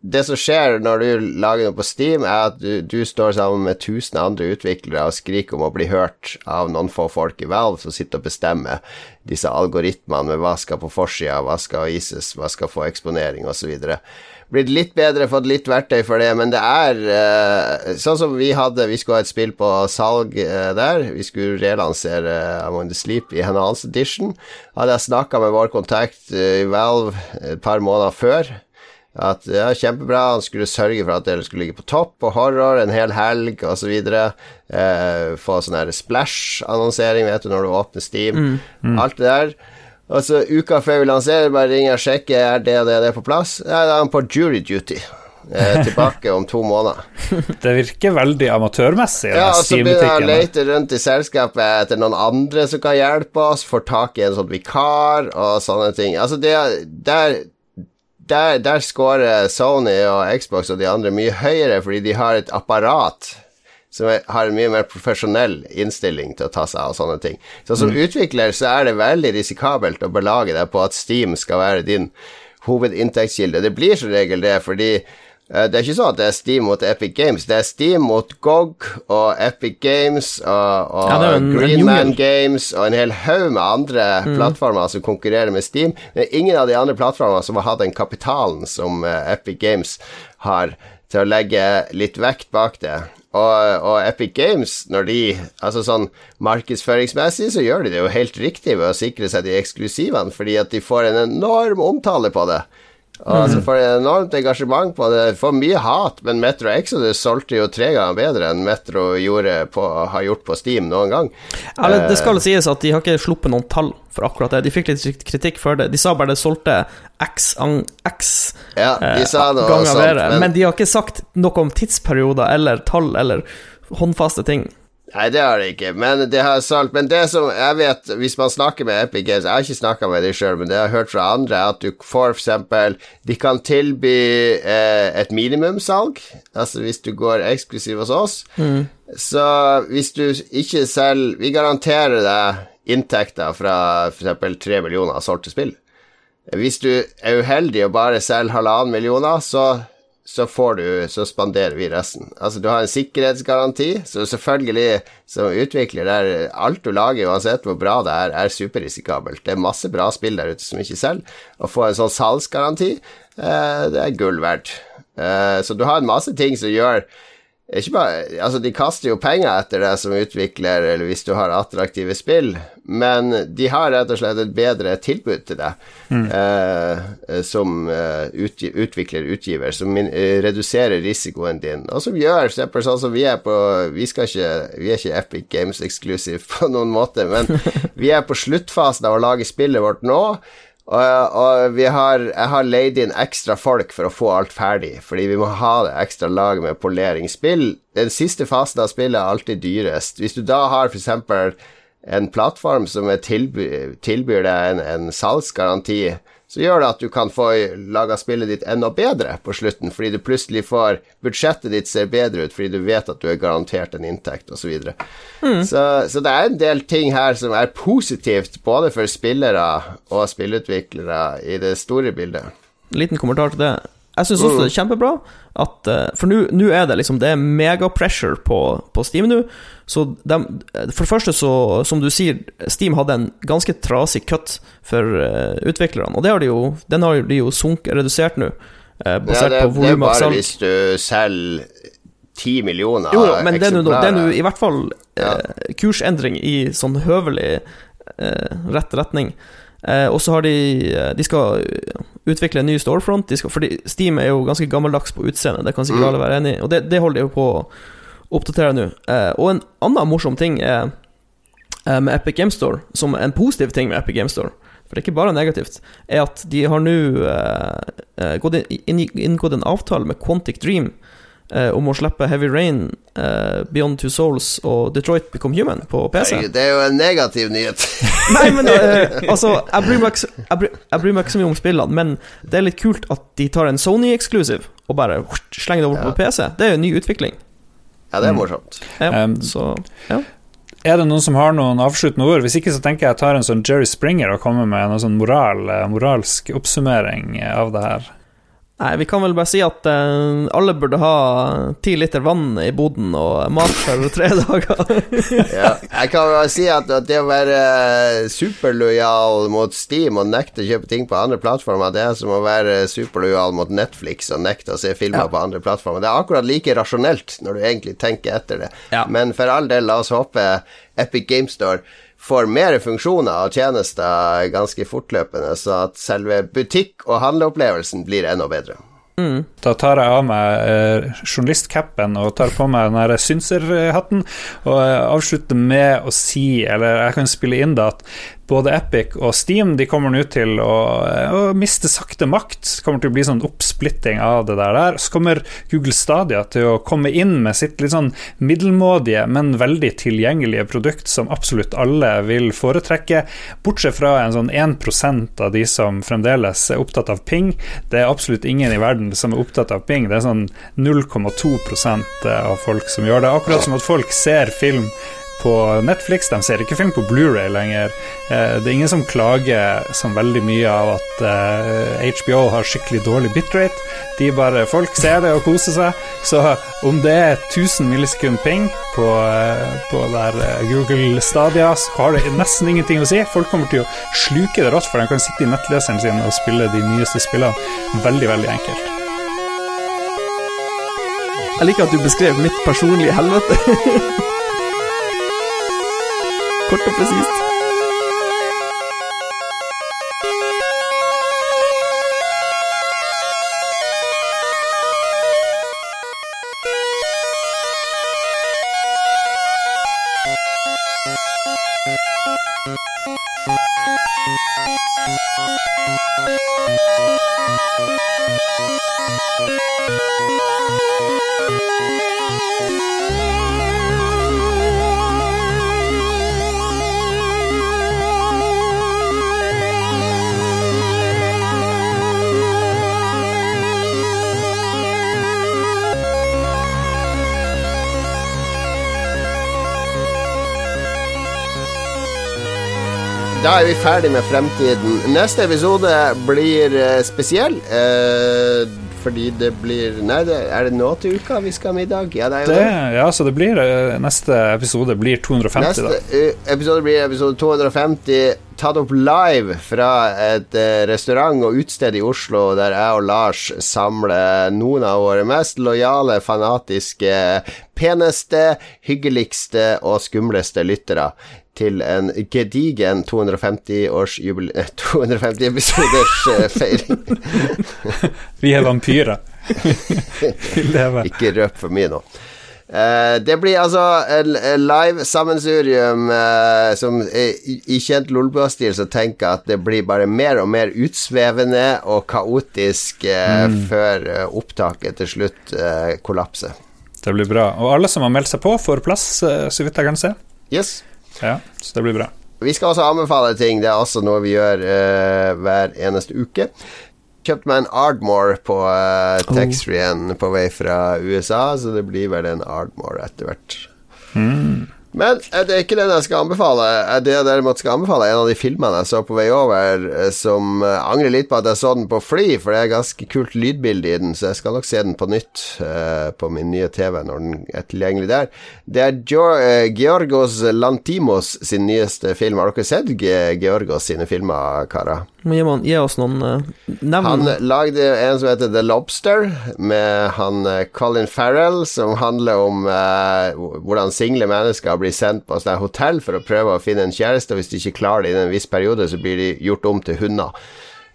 D: Det som skjer når du lager noe på Steam, er at du, du står sammen med tusen andre utviklere og skriker om å bli hørt av noen få folk i Valve som sitter og bestemmer disse algoritmene med hva skal på forsida, hva skal vises, hva skal få eksponering, osv. Blitt litt bedre, fått litt verktøy for det, men det er uh, sånn som vi hadde Vi skulle ha et spill på salg uh, der. Vi skulle relansere Among the Sleep i Enhanced Edition. Hadde jeg snakka med vår kontakt i Valve et par måneder før. At ja, kjempebra, han skulle sørge for at det skulle ligge på topp på horror en hel helg osv. Eh, få sånn her splash-annonsering, vet du, når du åpner Steam. Alt det der. Og så uka før vi lanserer, bare ringer og sjekker er det og det, det på plass. Ja, da er han på jury duty. Eh, tilbake om to måneder.
E: Det virker veldig amatørmessig.
D: Ja, og så begynner jeg å lete rundt i selskapet etter noen andre som kan hjelpe oss, får tak i en sånn vikar og sånne ting. Altså, det er der der, der scorer Sony og Xbox og de andre mye høyere fordi de har et apparat som har en mye mer profesjonell innstilling til å ta seg av sånne ting. Så som utvikler så er det veldig risikabelt å belage deg på at Steam skal være din hovedinntektskilde. Det blir som regel det, fordi uh, det er ikke sånn at det er Steam mot Epic Games. Det er Steam mot GOG og Epic Games og, og
F: Ja,
D: Greenman. Games og en hel haug med andre plattformer som konkurrerer med Steam. Det er ingen av de andre plattformene som har hatt den kapitalen som uh, Epic Games har, til å legge litt vekt bak det. Og, og Epic Games, når de Altså sånn markedsføringsmessig, så gjør de det jo helt riktig ved å sikre seg de eksklusivene, fordi at de får en enorm omtale på det. Og så får de enormt engasjement på det. Får mye hat, men Metro Exodus solgte jo tre ganger bedre enn Metro gjorde på, har gjort på Steam noen gang.
F: Eller, det skal sies at de har ikke sluppet noen tall for akkurat det. De fikk litt kritikk for det. De sa bare det solgte x, ang- x
D: Ja,
F: eh, ganger bedre.
D: men-
F: Men de har ikke sagt noe om tidsperioder eller tall eller håndfaste ting.
D: Nei, det har det ikke, men det har solgt. Men det som jeg vet, hvis man snakker med Epic Games Jeg har ikke snakka med dem sjøl, men det jeg har hørt fra andre, at du får eksempel De kan tilby eh, et minimumssalg, altså hvis du går eksklusiv hos oss. Så hvis du ikke selv Vi garanterer deg inntekter fra f.eks. 3 millioner solgte spill. Hvis du er uheldig og bare selger halvannen millioner, så, så får du Så spanderer vi resten. Altså, du har en sikkerhetsgaranti, så selvfølgelig, som utvikler, der alt du lager, uansett hvor bra det er, er superrisikabelt. Det er masse bra spill der ute som ikke selger. Å få en sånn salgsgaranti, eh, det er gull verdt. Eh, så du har en masse ting som gjør bare, altså De kaster jo penger etter deg som utvikler, eller hvis du har attraktive spill, men de har rett og slett et bedre tilbud til deg eh, som eh, utgi, utvikler, utgiver, som min, eh, reduserer risikoen din, og som gjør eksempel sånn som vi er på Vi, ikke, vi er ikke Epic Games Exclusive på noen måte, men vi er på sluttfasen av å lage spillet vårt nå. Og, og har, jeg har leid inn ekstra folk for å få alt ferdig, fordi vi må ha det ekstra laget med polering. Spill, den siste fasen av spillet er alltid dyrest. Hvis du da har eksempel en plattform som er tilby, tilbyr deg en, en salgsgaranti, så gjør det at du kan få laga spillet ditt enda bedre på slutten, fordi du plutselig får Budsjettet ditt ser bedre ut fordi du vet at du er garantert en inntekt, osv. Så, videre. så Så det er en del ting her som er positivt, både for spillere og spillutviklere i det store bildet.
F: Liten kommentar til det. Jeg syns også det er kjempebra at eh, For nå er det liksom Det er megapressure på, på Steam nå. Så de, For det første, så Som du sier, Steam hadde en ganske trasig cut for uh, utviklerne. Og det har de jo Den har de jo sunk, redusert nå, basert
D: Ja, det,
F: på
D: det er
F: volum
D: bare hvis du selger ti millioner
F: Jo, jo, men det er nå i hvert fall uh, kursendring i sånn høvelig eh, rett retning. Eh, og så har de eh, De skal eh, utvikle en ny storefront. De skal, fordi Steam er jo ganske gammeldags på utseende, det kan sikkert
D: Mm.
F: alle være enig i. Og det, det holder de jo på å oppdatere nå. Eh, og en annen morsom ting er eh, med Epic Game Store, som en positiv ting med Epic Game Store, for det er ikke bare negativt, er at de har nå eh, gått inn- inn- inngått en avtale med Quantic Dream eh, om å slippe Heavy Rain, eh, Beyond Two Souls og Detroit Become Human på PC.
D: Nei, Det er jo en negativ nyhet.
F: Nei, men eh, altså jeg bryr, meg ikke, så- jeg, bryr, jeg bryr meg ikke så mye om spillene, men det er litt kult at de tar en Sony-eksklusiv og bare slenger det over
D: Ja.
F: på PC. Det er jo en ny utvikling.
D: Ja, det er morsomt.
F: Ja,
E: Um,
F: så ja.
E: Er det noen som har noen avsluttende ord? Hvis ikke så tenker jeg jeg tar en sånn Jerry Springer og kommer med en sånn moral, eh, moralsk oppsummering av det her.
F: Nei, vi kan vel bare si at uh, alle burde ha ti liter vann i boden og mat for tre dager.
D: Ja. Jeg kan bare si at, at det å være superlojal mot Steam og nekte å kjøpe ting på andre plattformer, det er som å være superlojal mot Netflix og nekte å se filmer
F: Ja.
D: på andre plattformer. Det er akkurat like rasjonelt når du egentlig tenker etter det.
F: Ja.
D: Men for all del, la oss håpe Epic Game Store får mer funksjoner og tjenester ganske fortløpende, så at selve butikk- og handleopplevelsen blir enda bedre.
E: Da tar jeg av meg eh, journalistcapen og tar på meg den synserhatten, og eh, avslutter med å si, eller jeg kan spille inn det, at både Epic og Steam de kommer nå til å, å miste sakte makt. Det kommer til å bli sånn oppsplitting av det der. der. Så kommer Google Stadia til å komme inn med sitt litt sånn middelmådige, men veldig tilgjengelige produkt som absolutt alle vil foretrekke, bortsett fra en sånn 1% av de som fremdeles er opptatt av ping. Det er absolutt ingen i verden som er opptatt av ping. Det er sånn 0,2% av folk som gjør det. Akkurat som at folk ser film på Netflix, de ser ikke film på Blu-ray lenger. Eh, Det er ingen som klager som veldig mye av at eh, HBO har skikkelig dårlig bitrate. De bare, Folk ser det og koser seg. Så om det er 1000 millisekund ping på, eh, på der eh, Google Stadia, så har det nesten ingenting å si. Folk kommer til å sluke det rått, for de kan sitte i nettleseren sin og spille de nyeste spillene. Veldig, veldig enkelt.
F: Jeg liker at du beskrev mitt personlige helvete. Kort og presist.
D: Da er vi ferdig med fremtiden. Neste episode blir eh, spesiell. Eh, fordi det blir Nei, det, er det nå til uka vi skal ha middag? Ja, det er jo
E: Det,
D: det.
E: ja, så det blir eh, Neste episode blir 250,
D: Neste
E: da.
D: Neste episode blir episode 250, tatt opp live fra et eh, restaurant og utested i Oslo, der jeg og Lars samler noen av våre mest lojale, fanatiske, peneste, hyggeligste og skumleste lyttere. Til en gedigen 250-års jubile... 250 episoders eh, feiring.
E: Vi er vampyrer.
D: Ikke røp for mye nå. Uh, det blir altså en, live sammensurium uh, som eh, i, i kjent Lolbua-stil så tenker at det blir bare mer og mer utsvevende og kaotisk eh, før eh, opptaket til slutt eh, kollapser.
E: Det blir bra. Og alle som har meldt seg på, får plass, eh, så vidt jeg kan se.
D: Yes.
E: Ja, så det blir bra.
D: Vi skal også anbefale ting. Det er også noe vi gjør uh, hver eneste uke. Kjøpte meg en Ardmore på uh, taxfree-en på vei fra USA, så det blir vel en Ardmore etter hvert. Men eh, det er ikke den jeg skal anbefale. Eh, Det jeg derimot skal anbefale, er en av de filmene jeg så på vei over, eh, som angrer litt på at jeg så den på fly, for det er ganske kult lydbilde i den, så jeg skal nok se den på nytt på min nye TV når den er tilgjengelig der. Det er Georgos Lantimos sin nyeste film. Har dere sett Georgos sine filmer, karer?
F: Gi, gi oss noen uh, nevn.
D: Han lagde en som heter The Lobster, med han eh, Colin Farrell, som handler om uh, hvordan single mennesker blir sendt på sånne hotell for å prøve å finne en kjæreste, hvis de ikke klarer det innen en viss periode, så blir de gjort om til hunder.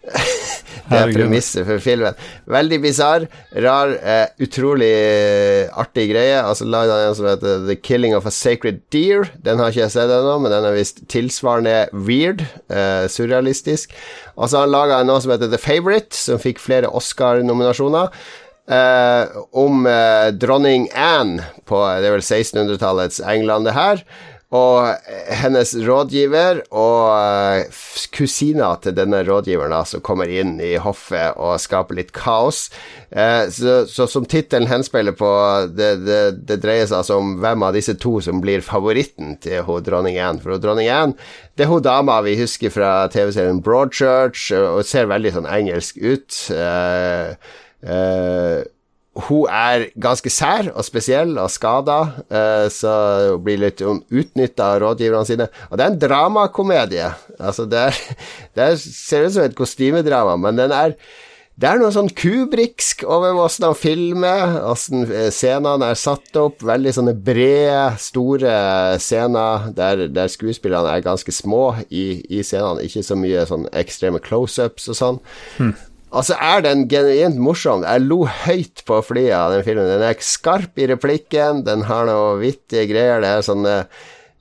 D: Det er premisset for filmen. Veldig bisarr, rar, eh, utrolig eh, artig greie. Altså lagde han som heter The Killing of a Sacred Deer. Den har ikke jeg sett ennå, men den er visst tilsvarende weird. Eh, surrealistisk. Og så har han laga noe som heter The Favourite, som fikk flere Oscar-nominasjoner. Eh, om eh, dronning Anne på det er vel 1600-tallets England, det her. Og eh, hennes rådgiver og eh, kusina til denne rådgiveren da, som kommer inn i hoffet og skaper litt kaos. Eh, så, så som tittelen henspeiler på, det, det, det dreier seg altså om hvem av disse to som blir favoritten til hun dronning Anne. For hun dronning Anne, det er hun dama vi husker fra TV-serien Broadchurch, og ser veldig sånn engelsk ut. Eh, eh, hun er ganske sær og spesiell og skada, eh, så hun blir litt utnytta av rådgiverne sine. Og det er en dramakomedie. Altså, det, er, det er, ser ut som et kostymedrama, men den er det er noe sånn kubriksk over åssen han filmer, åssen eh, scenene er satt opp. Veldig sånne brede, store scener der, der skuespillerne er ganske små i, i scenene. Ikke så mye sånn ekstreme close-ups og sånn. Altså er den genuint morsom. Jeg lo høyt på flyet av den filmen. Den er skarp i replikken, den har noe vittige greier. Det er sånn eh,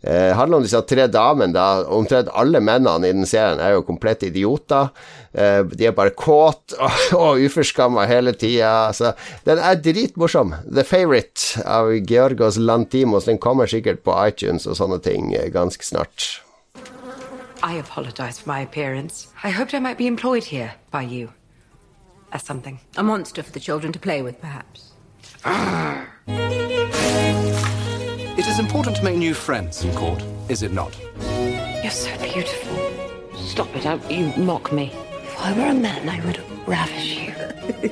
D: eh, handler om disse tre damene. da Omtrent alle mennene i den serien er jo komplett idioter. Eh, de er bare kåt og, og uforskamma hele tida. Så den er dritmorsom. The Favourite av Georgos Lantimos. Den kommer sikkert på iTunes og sånne ting eh, ganske snart.
G: I apologize for my appearance. I hoped I might be employed here by you. As something.
H: A monster for the children to play with, perhaps.
I: It is important to make new friends in court, is it not?
G: You're so beautiful.
H: Stop it, don't you mock me.
G: If I were a man, I would ravish you.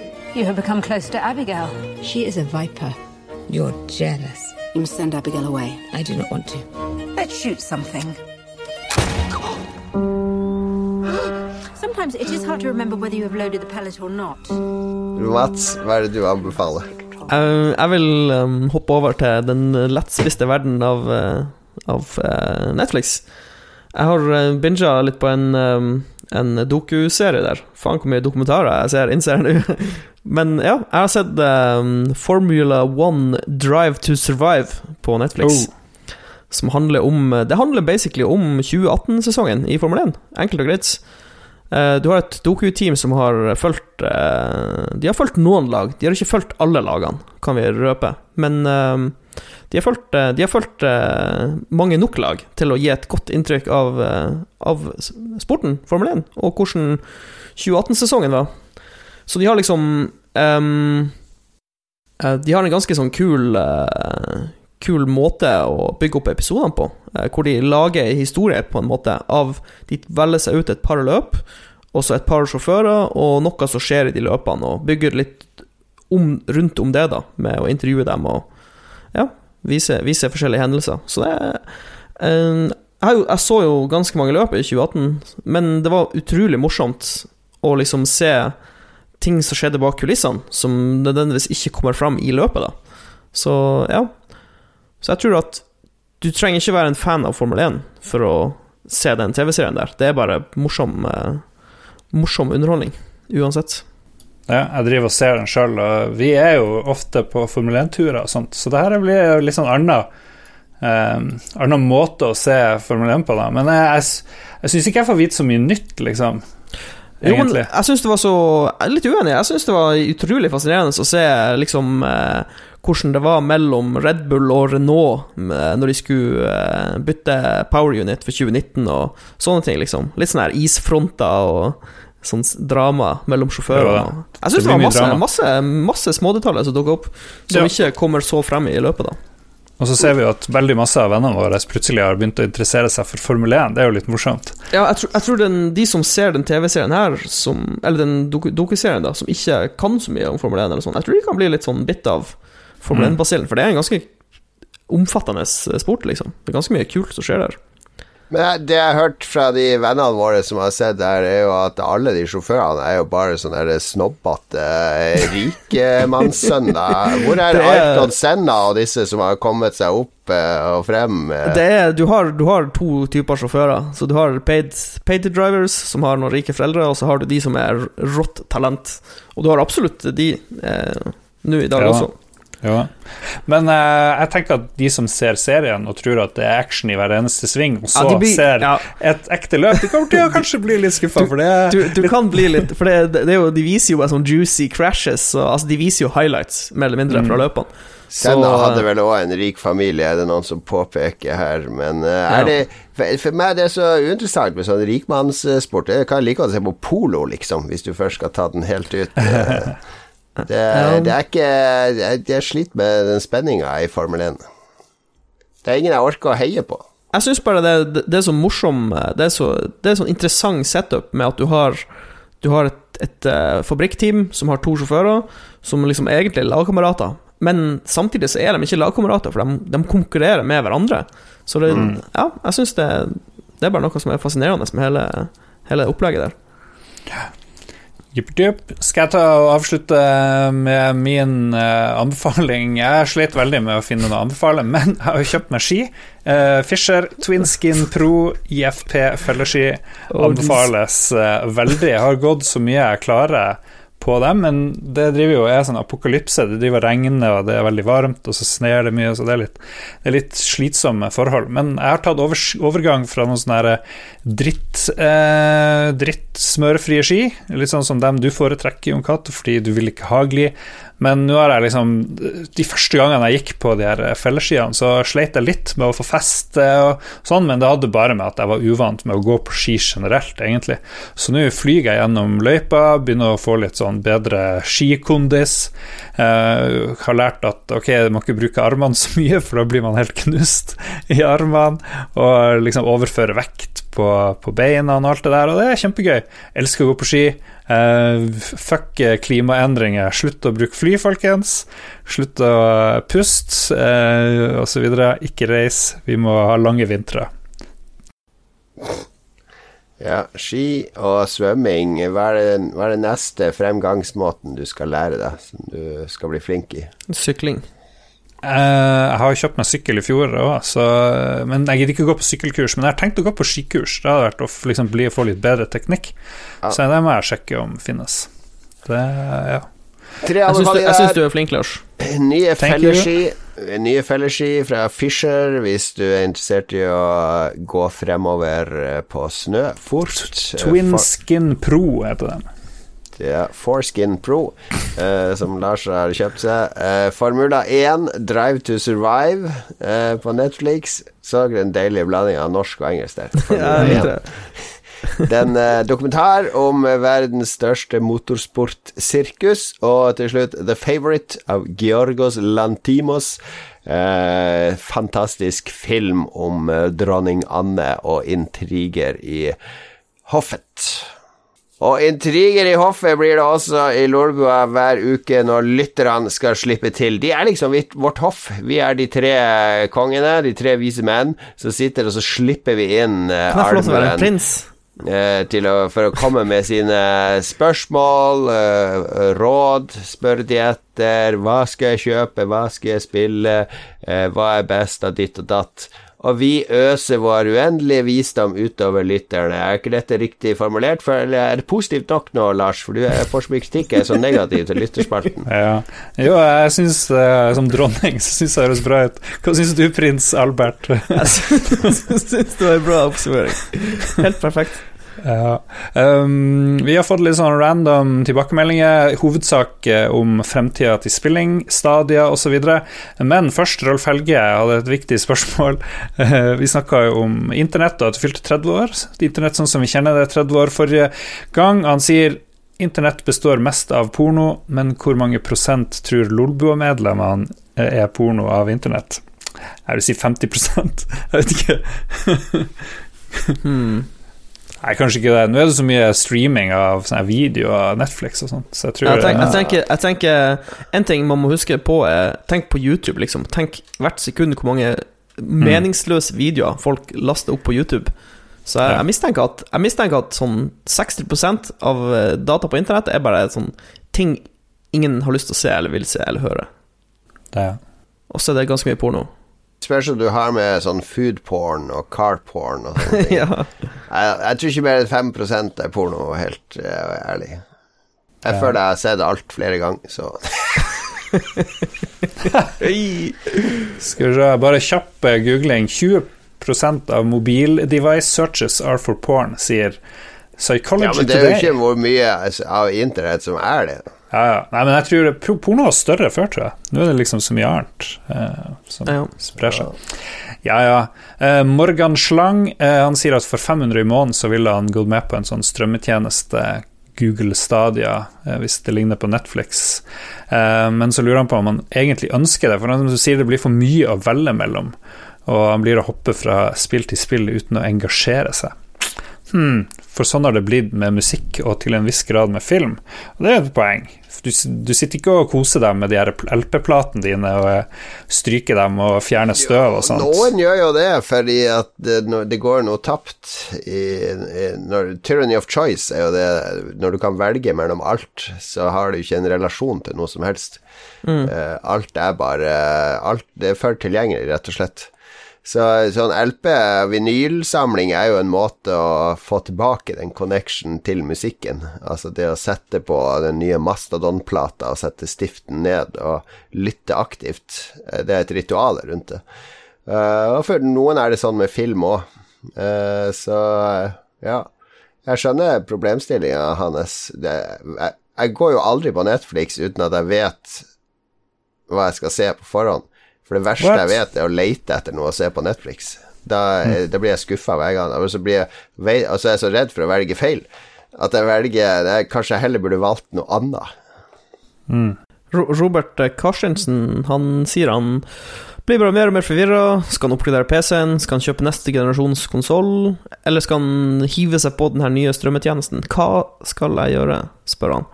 H: You have become close to Abigail.
J: She is a viper. You're jealous.
H: You must send Abigail away.
J: I do not want to.
H: Let's shoot something. Sometimes it is hard to remember whether you have loaded the pellet or not.
D: Mats, hva er det du anbefaler?
F: Uh, jeg vil um, hoppe over til den lettspiste verden av, uh, av uh, Netflix. Jeg har uh, binga litt på en, um, en dokuserie der. Faen hvor mye dokumentarer jeg ser, innser jeg nå. Men ja, jeg har sett um, Formula One Drive to Survive på Netflix. Som handler om Det handler basically om 2018-sesongen i Formel 1. Enkelt og greit. Eh, du har et doku-team som har fulgt eh, De har fulgt noen lag. De har ikke fulgt alle lagene, kan vi røpe. Men eh, de har fulgt, eh, de har fulgt mange nok lag til å gi et godt inntrykk av, av sporten, Formel 1, og hvordan 2018-sesongen var. Så de har liksom ehm, eh, De har en ganske sånn kul Kul måte å bygge opp episodene på, eh, hvor de lager historie på en måte av De velger seg ut et par løp, og så et par sjåfører, og noe som skjer i de løpene, og bygger litt om, rundt om det, da, med å intervjue dem og ja, vise, vise forskjellige hendelser. Så det er jeg, jeg så jo ganske mange løp i 2018, men det var utrolig morsomt å liksom se ting som skjedde bak kulissene, som nødvendigvis ikke kommer fram i løpet, da. Så ja. Så jeg tror at du trenger ikke være en fan av Formel 1 for å se den TV-serien der. Det er bare morsom, eh, morsom underholdning, uansett.
E: Ja, jeg driver og ser den sjøl, og vi er jo ofte på Formel 1-turer og sånt, så det her blir jo litt sånn anna, um, annen måte å se Formel 1 på, da. Men jeg, jeg, jeg syns ikke jeg får vite så mye nytt, liksom.
F: Jo, men jeg syns det var så Jeg er litt uenig. Jeg syns det var utrolig fascinerende å se liksom eh, hvordan det var mellom Red Bull og Renault eh, når de skulle eh, bytte power unit for 2019 og sånne ting, liksom. Litt sånn her isfronter og sånn drama mellom sjåførene.
E: da.
F: Jeg syns
E: Det
F: det, var masse, masse, masse smådetaljer som dukka opp, som
E: Ja.
F: ikke kommer så frem i løpet, da.
E: Og så ser vi jo at veldig masse av vennene våre plutselig har begynt å interessere seg for Formel 1. Det er jo litt morsomt.
F: Ja, jeg tror, jeg tror den, de som ser den TV-serien her, som, eller den doku- dokuserien, da, som ikke kan så mye om Formel 1, eller sånn, jeg tror de kan bli litt sånn bitt av Formel
E: Mm.
F: 1-basillen, for det er en ganske omfattende sport, liksom. Det er ganske mye kult som skjer der.
D: Men det jeg har hørt fra de vennene våre som har sett der, er jo at alle de sjåførene er jo bare sånne snobbete rikemannssønner. Hvor er
F: Det er-
D: Ayrton Senna og disse som har kommet seg opp eh, og frem? eh?
F: Det er, du, har, du har to typer sjåfører. Så du har paid, paid drivers, som har noen rike foreldre, og så har du de som er rått talent. Og du har absolutt de eh, nå i dag
E: Ja.
F: også.
E: Ja. Men uh, jeg tenker at de som ser serien og tror at det er action i hver eneste sving, og så
F: Ja, blir-
E: ser
F: ja.
E: et ekte løp, de kommer til å kanskje bli litt skuffa, for det er
F: Du, du kan bli litt For det, det er jo, de viser jo bare sånn juicy crashes. Og, altså, de viser jo highlights, mer eller mindre, fra løpene.
D: Senna
F: Så-
D: hadde vel òg en rik familie, er det noen som påpeker her. Men eh, er det for, meg er det så uinteressant med sånn rikmannssport. Jeg kan like godt se på polo, liksom, hvis du først skal ta den helt ut. Det, det er ikke Jeg jeg sliter med den spenninga i Formel 1. Det er ingen jeg orker å heie på.
F: Jeg syns bare det, det, det er så morsom Det er så, det er sånn interessant setup med at du har Du har et, et eh, fabrikkteam som har to sjåfører, som liksom egentlig er lagkamerater. Men samtidig så er de ikke lagkamerater, for de, de konkurrerer med hverandre. Så det,
E: Mm.
F: ja, jeg syns det, det er bare noe som er fascinerende med hele, hele opplegget der.
E: Skal jeg ta og avslutte med min uh, anbefaling? Jeg slet veldig med å finne noe å anbefale, men jeg har jo kjøpt meg ski. Uh, Fischer Twinskin Pro IFP felleski anbefales uh, veldig. Jeg har gått så mye jeg klarer på dem, men det driver jo er sånn apokalypse. Det driver og regner, og det er veldig varmt, og så sner det mye, så det er litt, det er litt slitsomme forhold. Men jeg har tatt over, overgang fra noen sånne dritt, eh, drittsmørfrie ski, litt sånn som dem du foretrekker, Jon Cato, fordi du vil ikke ha glid. Men nå har jeg liksom De første gangene jeg gikk på de her felleskiene, så sleit jeg litt med å få feste og sånn, men det hadde bare med at jeg var uvant med å gå på ski generelt, egentlig. Så nå flyr jeg gjennom løypa, begynner å få litt sånn bedre skikondis. Eh, har lært at ok, man ikke bruke armene så mye, for da blir man helt knust i armene. Og liksom overføre vekt på, på beina og alt det der, og det er kjempegøy. Jeg Elsker å gå på ski. Eh, fuck klimaendringer. Slutt å bruke fly, folkens. Slutt å puste, uh, osv. Ikke reis. Vi må ha lange vintre.
D: Ja, ski og svømming. Hva er, den, hva er den neste fremgangsmåten du skal lære deg, som du skal bli flink i?
F: Sykling.
E: Eh, jeg har jo kjøpt meg sykkel i fjor òg, men jeg gidder ikke å gå på sykkelkurs. Men jeg har tenkt å gå på skikurs. Det hadde vært å liksom bli, få litt bedre teknikk.
D: Ja.
E: Så det må jeg sjekke om finnes. Det, ja.
D: Tre
F: Jeg syns du, jeg syns du er flink, Lars.
D: Nye
E: Thank
D: felleski Nye felleski fra Fischer hvis du er interessert i å gå fremover eh, på snø fort. Eh,
E: Twin
D: for-
E: Skin Pro heter den.
D: Ja, Foreskin Pro, eh, som Lars har kjøpt seg. Eh, Formula 1, Drive to Survive eh, på Netflix. Så en deilig blanding av norsk og engelsk der. Formula
F: jeg
D: 1.
F: det.
D: Den eh, dokumentar om verdens største motorsportsirkus. Og til slutt The Favourite av Georgos Lantimos. Eh, fantastisk film om eh, dronning Anne og intriger i hoffet. Og intriger i hoffet blir det også i Lolbua hver uke når lytterne skal slippe til. De er liksom vårt hoff. Vi er de tre kongene, de tre vise menn, som sitter og så slipper vi inn eh,
F: Kan jeg få lov til å være en
D: armen
F: prins?
D: eh, til å, for å komme med sine spørsmål, eh, råd, spørre de etter hva skal jeg kjøpe, hva skal jeg spille, eh, hva er best av ditt og datt. Og vi øser vår uendelige visdom utover lytterne. Er ikke dette riktig formulert? For, eller er det positivt nok nå, Lars? For du får så mye kritikk, er så negativ til lytterspalten.
E: Ja. Jo, jeg syns eh, som dronning så syns jeg det høres bra ut. Hva syns du, prins Albert?
F: Jeg syns det var en bra oppsummering. Helt perfekt.
E: Ja. Um, vi har fått litt sånn random tilbakemeldinger, hovedsak eh, om fremtida til spilling, stadier osv. Men først, Rolf Helge hadde et viktig spørsmål. Uh, vi snakka jo om internett, og at du fylte 30 år. Internett sånn som vi kjenner det 30 år forrige gang. Han sier Internett består mest av porno, men hvor mange prosent tror Lolbua-medlemmene eh, er porno av internett? Jeg vil si 50 Jeg vet ikke.
F: Hmm.
E: Nei, kanskje ikke det. Nå er det så mye streaming av sånne video og Netflix og sånt, så jeg tror
F: Jeg, tenker, jeg, tenker, jeg tenker En ting man må huske på, er Tenk på YouTube, liksom. Tenk hvert sekund hvor mange meningsløse videoer folk laster opp på YouTube. Så jeg, jeg, mistenker at, jeg mistenker at sånn 60% av eh, data på internett er bare sånn ting ingen har lyst til å se eller vil se eller høre.
E: Det,
F: Og så er det ganske mye porno.
D: Spørs om du har med sånn food porn og car porn og sånne ting.
F: ja.
D: jeg, jeg tror ikke mer enn 5% er porno, helt eh, ærlig. Jeg
E: Ja.
D: føler jeg har sett alt flere ganger, så
E: Skal vi se, bare kjapp eh, googling. 20% av mobildevice searches are for porn, sier Psychology Today.
D: Ja, men det er jo ikke hvor mye av internett som er det.
E: Ja, ja. Nei, men jeg tror porno var større før, tror jeg. Nå er det liksom så mye annet eh, som
F: Ja.
E: sprer seg. Ja, ja. Eh, Morgan Slang eh, han sier at for 500 i måneden så ville han gått med på en sånn strømmetjeneste, Google Stadia, eh, hvis det ligner på Netflix. Eh, men så lurer han på om han egentlig ønsker det, for han sier det blir for mye å velge mellom. Og han blir å hoppe fra spill til spill uten å engasjere seg. Hmm, for sånn har det blitt med musikk, og til en viss grad med film. Og det er et poeng. Du, du sitter ikke og koser deg med de LP-platene dine og eh, stryker dem og fjerner støv og sånt.
D: Noen gjør jo det, fordi at det, det går noe tapt i, i når, Tyranny of choice er jo det Når du kan velge mellom alt, så har du ikke en relasjon til noe som helst. Eh, alt er bare Alt det er for tilgjengelig, rett og slett. Så sånn LP, vinylsamling, er jo en måte å få tilbake den connection til musikken. Altså det å sette på den nye Mastodon-plata og sette stiften ned og lytte aktivt. eh, Det er et ritual rundt det. Eh, og for noen er det sånn med film òg. så eh, ja. Jeg skjønner problemstillinga hans. Det, jeg, jeg går jo aldri på Netflix uten at jeg vet hva jeg skal se på forhånd. For det verste
E: What?
D: jeg vet, er å lete etter noe å se på Netflix. Da, da blir jeg skuffa hver gang. Og så, blir jeg, altså, jeg er så redd for å velge feil at jeg velger jeg, Kanskje jeg heller burde valgt noe annet.
F: Mm. Robert eh, Karstensen han sier han blir bare mer og mer forvirra. Skal han oppgradere PC-en? Skal han kjøpe neste generasjons konsoll? Eller skal han hive seg på den her nye strømmetjenesten? Hva skal jeg gjøre? spør han.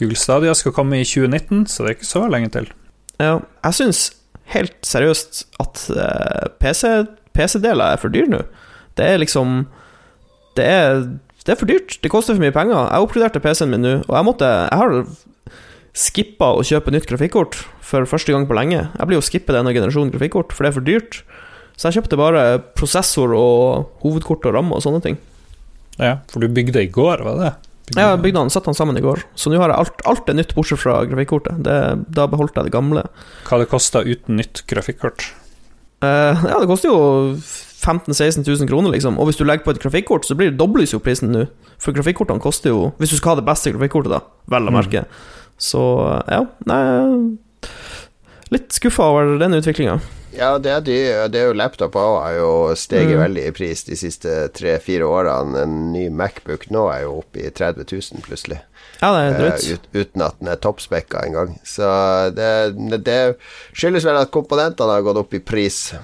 E: Google Stadia skal komme i 2019, så det er ikke så lenge til.
F: Ja, jeg syns helt seriøst at eh, PC PC-deler er for dyr nå. Det er liksom Det er, det er for dyrt. Det koster for mye penger. Jeg oppgraderte PC-en min nå, og jeg måtte Jeg har skippa å kjøpe nytt grafikkort for første gang på lenge. Jeg blir jo skippe denne generasjonen grafikkort, for det er for dyrt. Så jeg kjøpte bare prosessor og hovedkort og ramme og sånne ting.
E: Ja, for du bygde i går, var det
F: Ja, jeg bygde den, satte den sammen i går, så nå har jeg alt, alt er nytt bortsett fra grafikkortet. Det, da beholdt jeg det gamle.
E: Hva det kosta uten nytt grafikkort?
F: Eh, ja, det koster jo 15 000-16 000 kroner, liksom. Og hvis du legger på et grafikkort, så blir det dobles jo prisen nå. For grafikkortene koster jo Hvis du skal ha det beste grafikkortet, da, vel å
E: Mm.
F: merke. Så ja, nei Litt skuffa over den utviklinga.
D: Ja, det er, dyr, det er jo laptop òg har jo steget
F: Mm.
D: veldig i pris de siste tre-fire årene. En ny Macbook nå er jo oppe i 30 000 plutselig.
F: Ja, det er drøyt.
D: Uh, ut, uten at den er toppspekka engang. Så det, det skyldes vel at komponentene har gått opp i pris.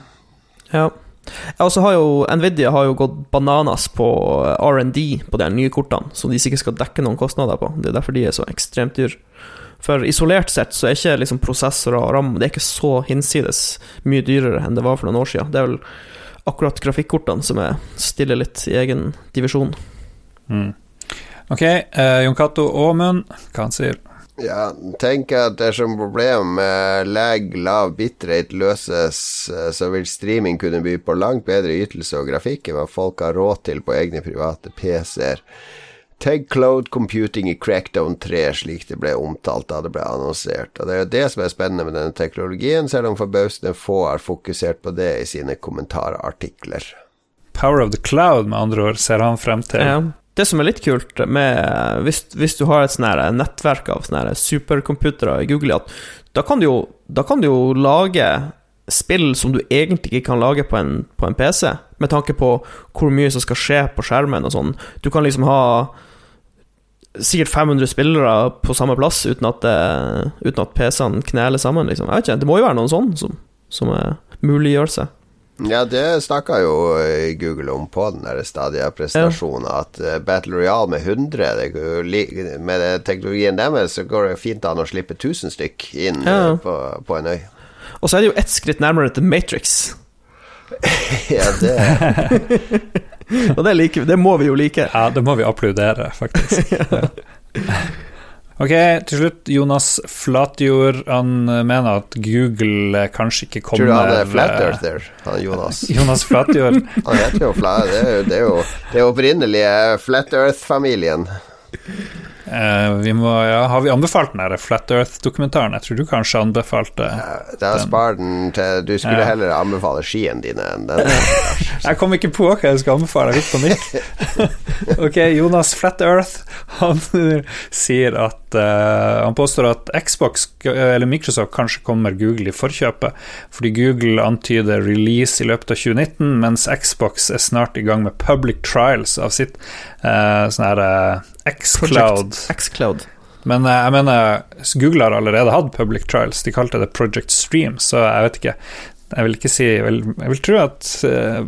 F: Ja. Og så har jo Nvidia har jo gått bananas på R&D på de nye kortene, som de sikkert skal dekke noen kostnader på. Det er derfor de er så ekstremt dyre. For isolert sett så er ikke liksom prosessorer og RAM Det er ikke så hinsides mye dyrere enn det var for noen år siden. Det er vel akkurat grafikkortene som er stiller litt i egen divisjon.
E: Mm. Ok, eh, Jon Cato Aamund, hva han sier
D: Ja, tenk at dersom problemet med lag, lav bitrate løses, eh, så vil streaming kunne by på langt bedre ytelse og grafikk enn hva folk har råd til på egne private PC-er. Tenk cloud computing i Crackdown 3, slik det ble omtalt da det ble annonsert. Og Det er jo det som er spennende med denne teknologien, selv om forbausende få har fokusert på det i sine kommentarartikler.
E: Power of the Cloud, med andre ord, ser han frem til.
F: Ja. Det som er litt kult med Hvis, hvis du har et her nettverk av supercomputere i Google, at da kan du jo, da kan du jo lage spill som du egentlig ikke kan lage på en, på en PC, med tanke på hvor mye som skal skje på skjermen og sånn. Du kan liksom ha sikkert 500 spillere på samme plass uten at, det- uten at PC-ene kneler sammen, liksom. Jeg vet ikke, det må jo være noen sånn som, som er muliggjør seg.
D: Ja, det snakka jo eh, Google om på den der stadige prestasjonen, ja. at eh, Battle Royale med 100 det, går jo li- Med teknologien deres så går det fint an å slippe 1000 stykk inn
F: Ja.
D: eh, på, på en øy.
F: Og så er det jo ett skritt nærmere til Matrix.
D: Ja, det
F: Og det, liker, det må vi jo like.
E: Ja, det må vi applaudere, faktisk. Ja. Ok, til slutt. Jonas Flatjord. Han mener at Google kanskje ikke kommer Tror
D: du han er flat earther, han Jonas?
E: Jonas Flatjord.
D: Han heter jo Flat Det er jo, det er jo det er opprinnelige Flat Earth-familien.
E: Eh, vi må, ja, har vi anbefalt den der Flat Earth-dokumentaren? Jeg tror du kanskje anbefalte
D: Da spar den til Du skulle
E: Ja.
D: heller anbefale skiene dine enn den.
E: Jeg kom ikke på hva jeg skal anbefale, jeg fikk panikk. ok, Jonas Flat Earth Han sier at uh, Han påstår at Xbox eller Microsoft kanskje kommer Google i forkjøpet, fordi Google antyder release i løpet av 2019, mens Xbox er snart i gang med public trials av sitt uh, sånn her Xcloud.
F: Xcloud.
E: Men eh, jeg mener, Google har allerede hatt public trials. De kalte det Project Stream, så jeg vet ikke. Jeg vil ikke si Jeg vil, jeg vil tro at uh,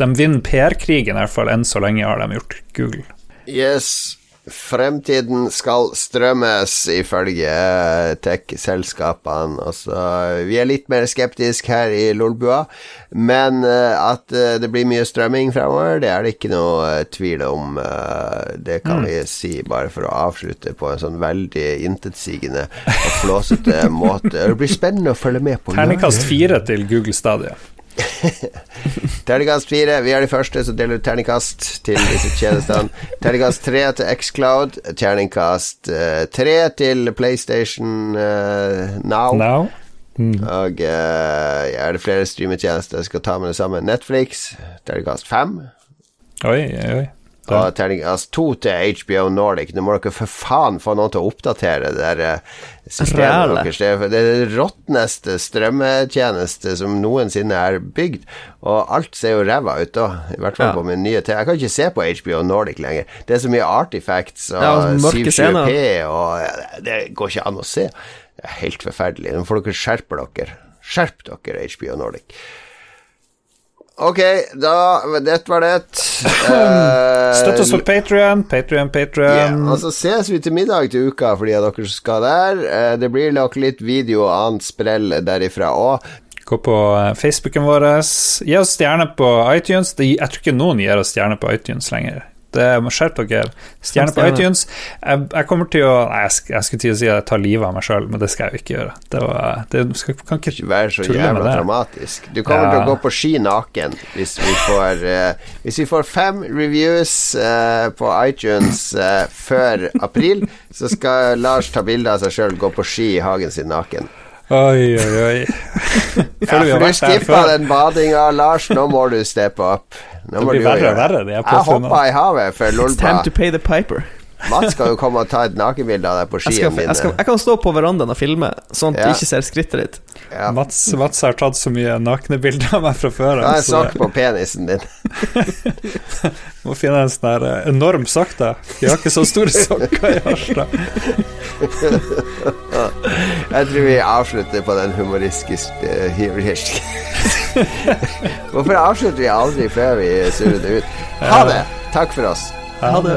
E: de vinner PR-krigen, i hvert fall enn så lenge har de gjort Google.
D: Yes. Fremtiden skal strømmes, ifølge tech-selskapene. Altså, vi er litt mer skeptiske her i Lolbua, men eh, at eh, det blir mye strømming fremover, det er det ikke noe eh, tvil om. Det kan vi si, bare for å avslutte på en sånn veldig intetsigende og flåsete måte. Det blir spennende å følge med på.
E: Terningkast fire til Google Stadia.
D: Terningkast fire. Vi er de første som deler ut terningkast til disse tjenestene. Terningkast tre til Xcloud. Terningkast eh, tre til PlayStation eh, Now.
E: Now?
D: Og eh, er det flere streametjenester jeg skal ta med det samme? Netflix. Terningkast fem.
E: Oi, oi, oi.
D: terning, altså, to til HBO Nordic. Nå må dere for faen få noen til å oppdatere det der eh, systemet deres. Det er er råtneste strømmetjeneste som noensinne er bygd. Og alt ser jo ræva ut da, i hvert fall
F: Ja.
D: på min nye TV. Jeg kan ikke se på HBO Nordic lenger. Det er så mye artifacts og
F: Ja, og
D: 720p, og det går ikke an å se. Det er helt forferdelig. Nå får dere skjerpe dere. Skjerp dere, HBO Nordic. Ok, da Dette var det. Uh,
E: Støtt oss på Patrion, Patrion, Patrion.
D: Yeah, og så ses vi til middag til uka for de av dere som skal der. Uh, Det blir nok litt video og annet sprell derifra òg.
E: Gå på eh, Facebooken vår. Gi oss stjerne på iTunes. Jeg tror ikke noen gir oss stjerne på iTunes lenger. Skjerp dere. Stjerne på iTunes. Jeg, jeg kommer til å Nei, jeg, jeg skulle til å si at jeg tar livet av meg sjøl, men det skal jeg jo ikke gjøre. Det, var, det skal, kan ikke
D: være så jævla dramatisk. Du kommer
E: Ja.
D: til å gå på ski naken hvis vi får uh, Hvis vi får fem reviews uh, på iTunes uh, før april, så skal Lars ta bilde av seg sjøl gå på ski i hagen sin naken.
E: Oi, oi, oi.
D: Ja,
E: vi har
D: for du skippa den badinga, Lars. Nå må du steppe opp. Nå
E: Det blir verre og verre,
D: Jeg hoppa i havet for
F: It's time to pay the piper.
D: Mats skal jo komme og ta et nakenbilde av deg på
F: Jeg,
D: skiene
F: skal, jeg, skal,
D: mine.
F: jeg kan stå på verandaen og filme, sånn at
D: Ja.
F: du ikke ser skrittet ditt.
D: Ja.
E: Mats, Mats har tatt så mye nakne bilder av meg fra før.
D: Ta en
E: så
D: sokk på penisen din.
E: Må finne en sånn der eh, enorm sokk, da. De har ikke så store sokker i Harstad.
D: Jeg tror vi avslutter på den humoristiske humoristiske Hvorfor avslutter vi aldri før vi surrer det ut? Ha det! Takk for oss.
F: Ha det.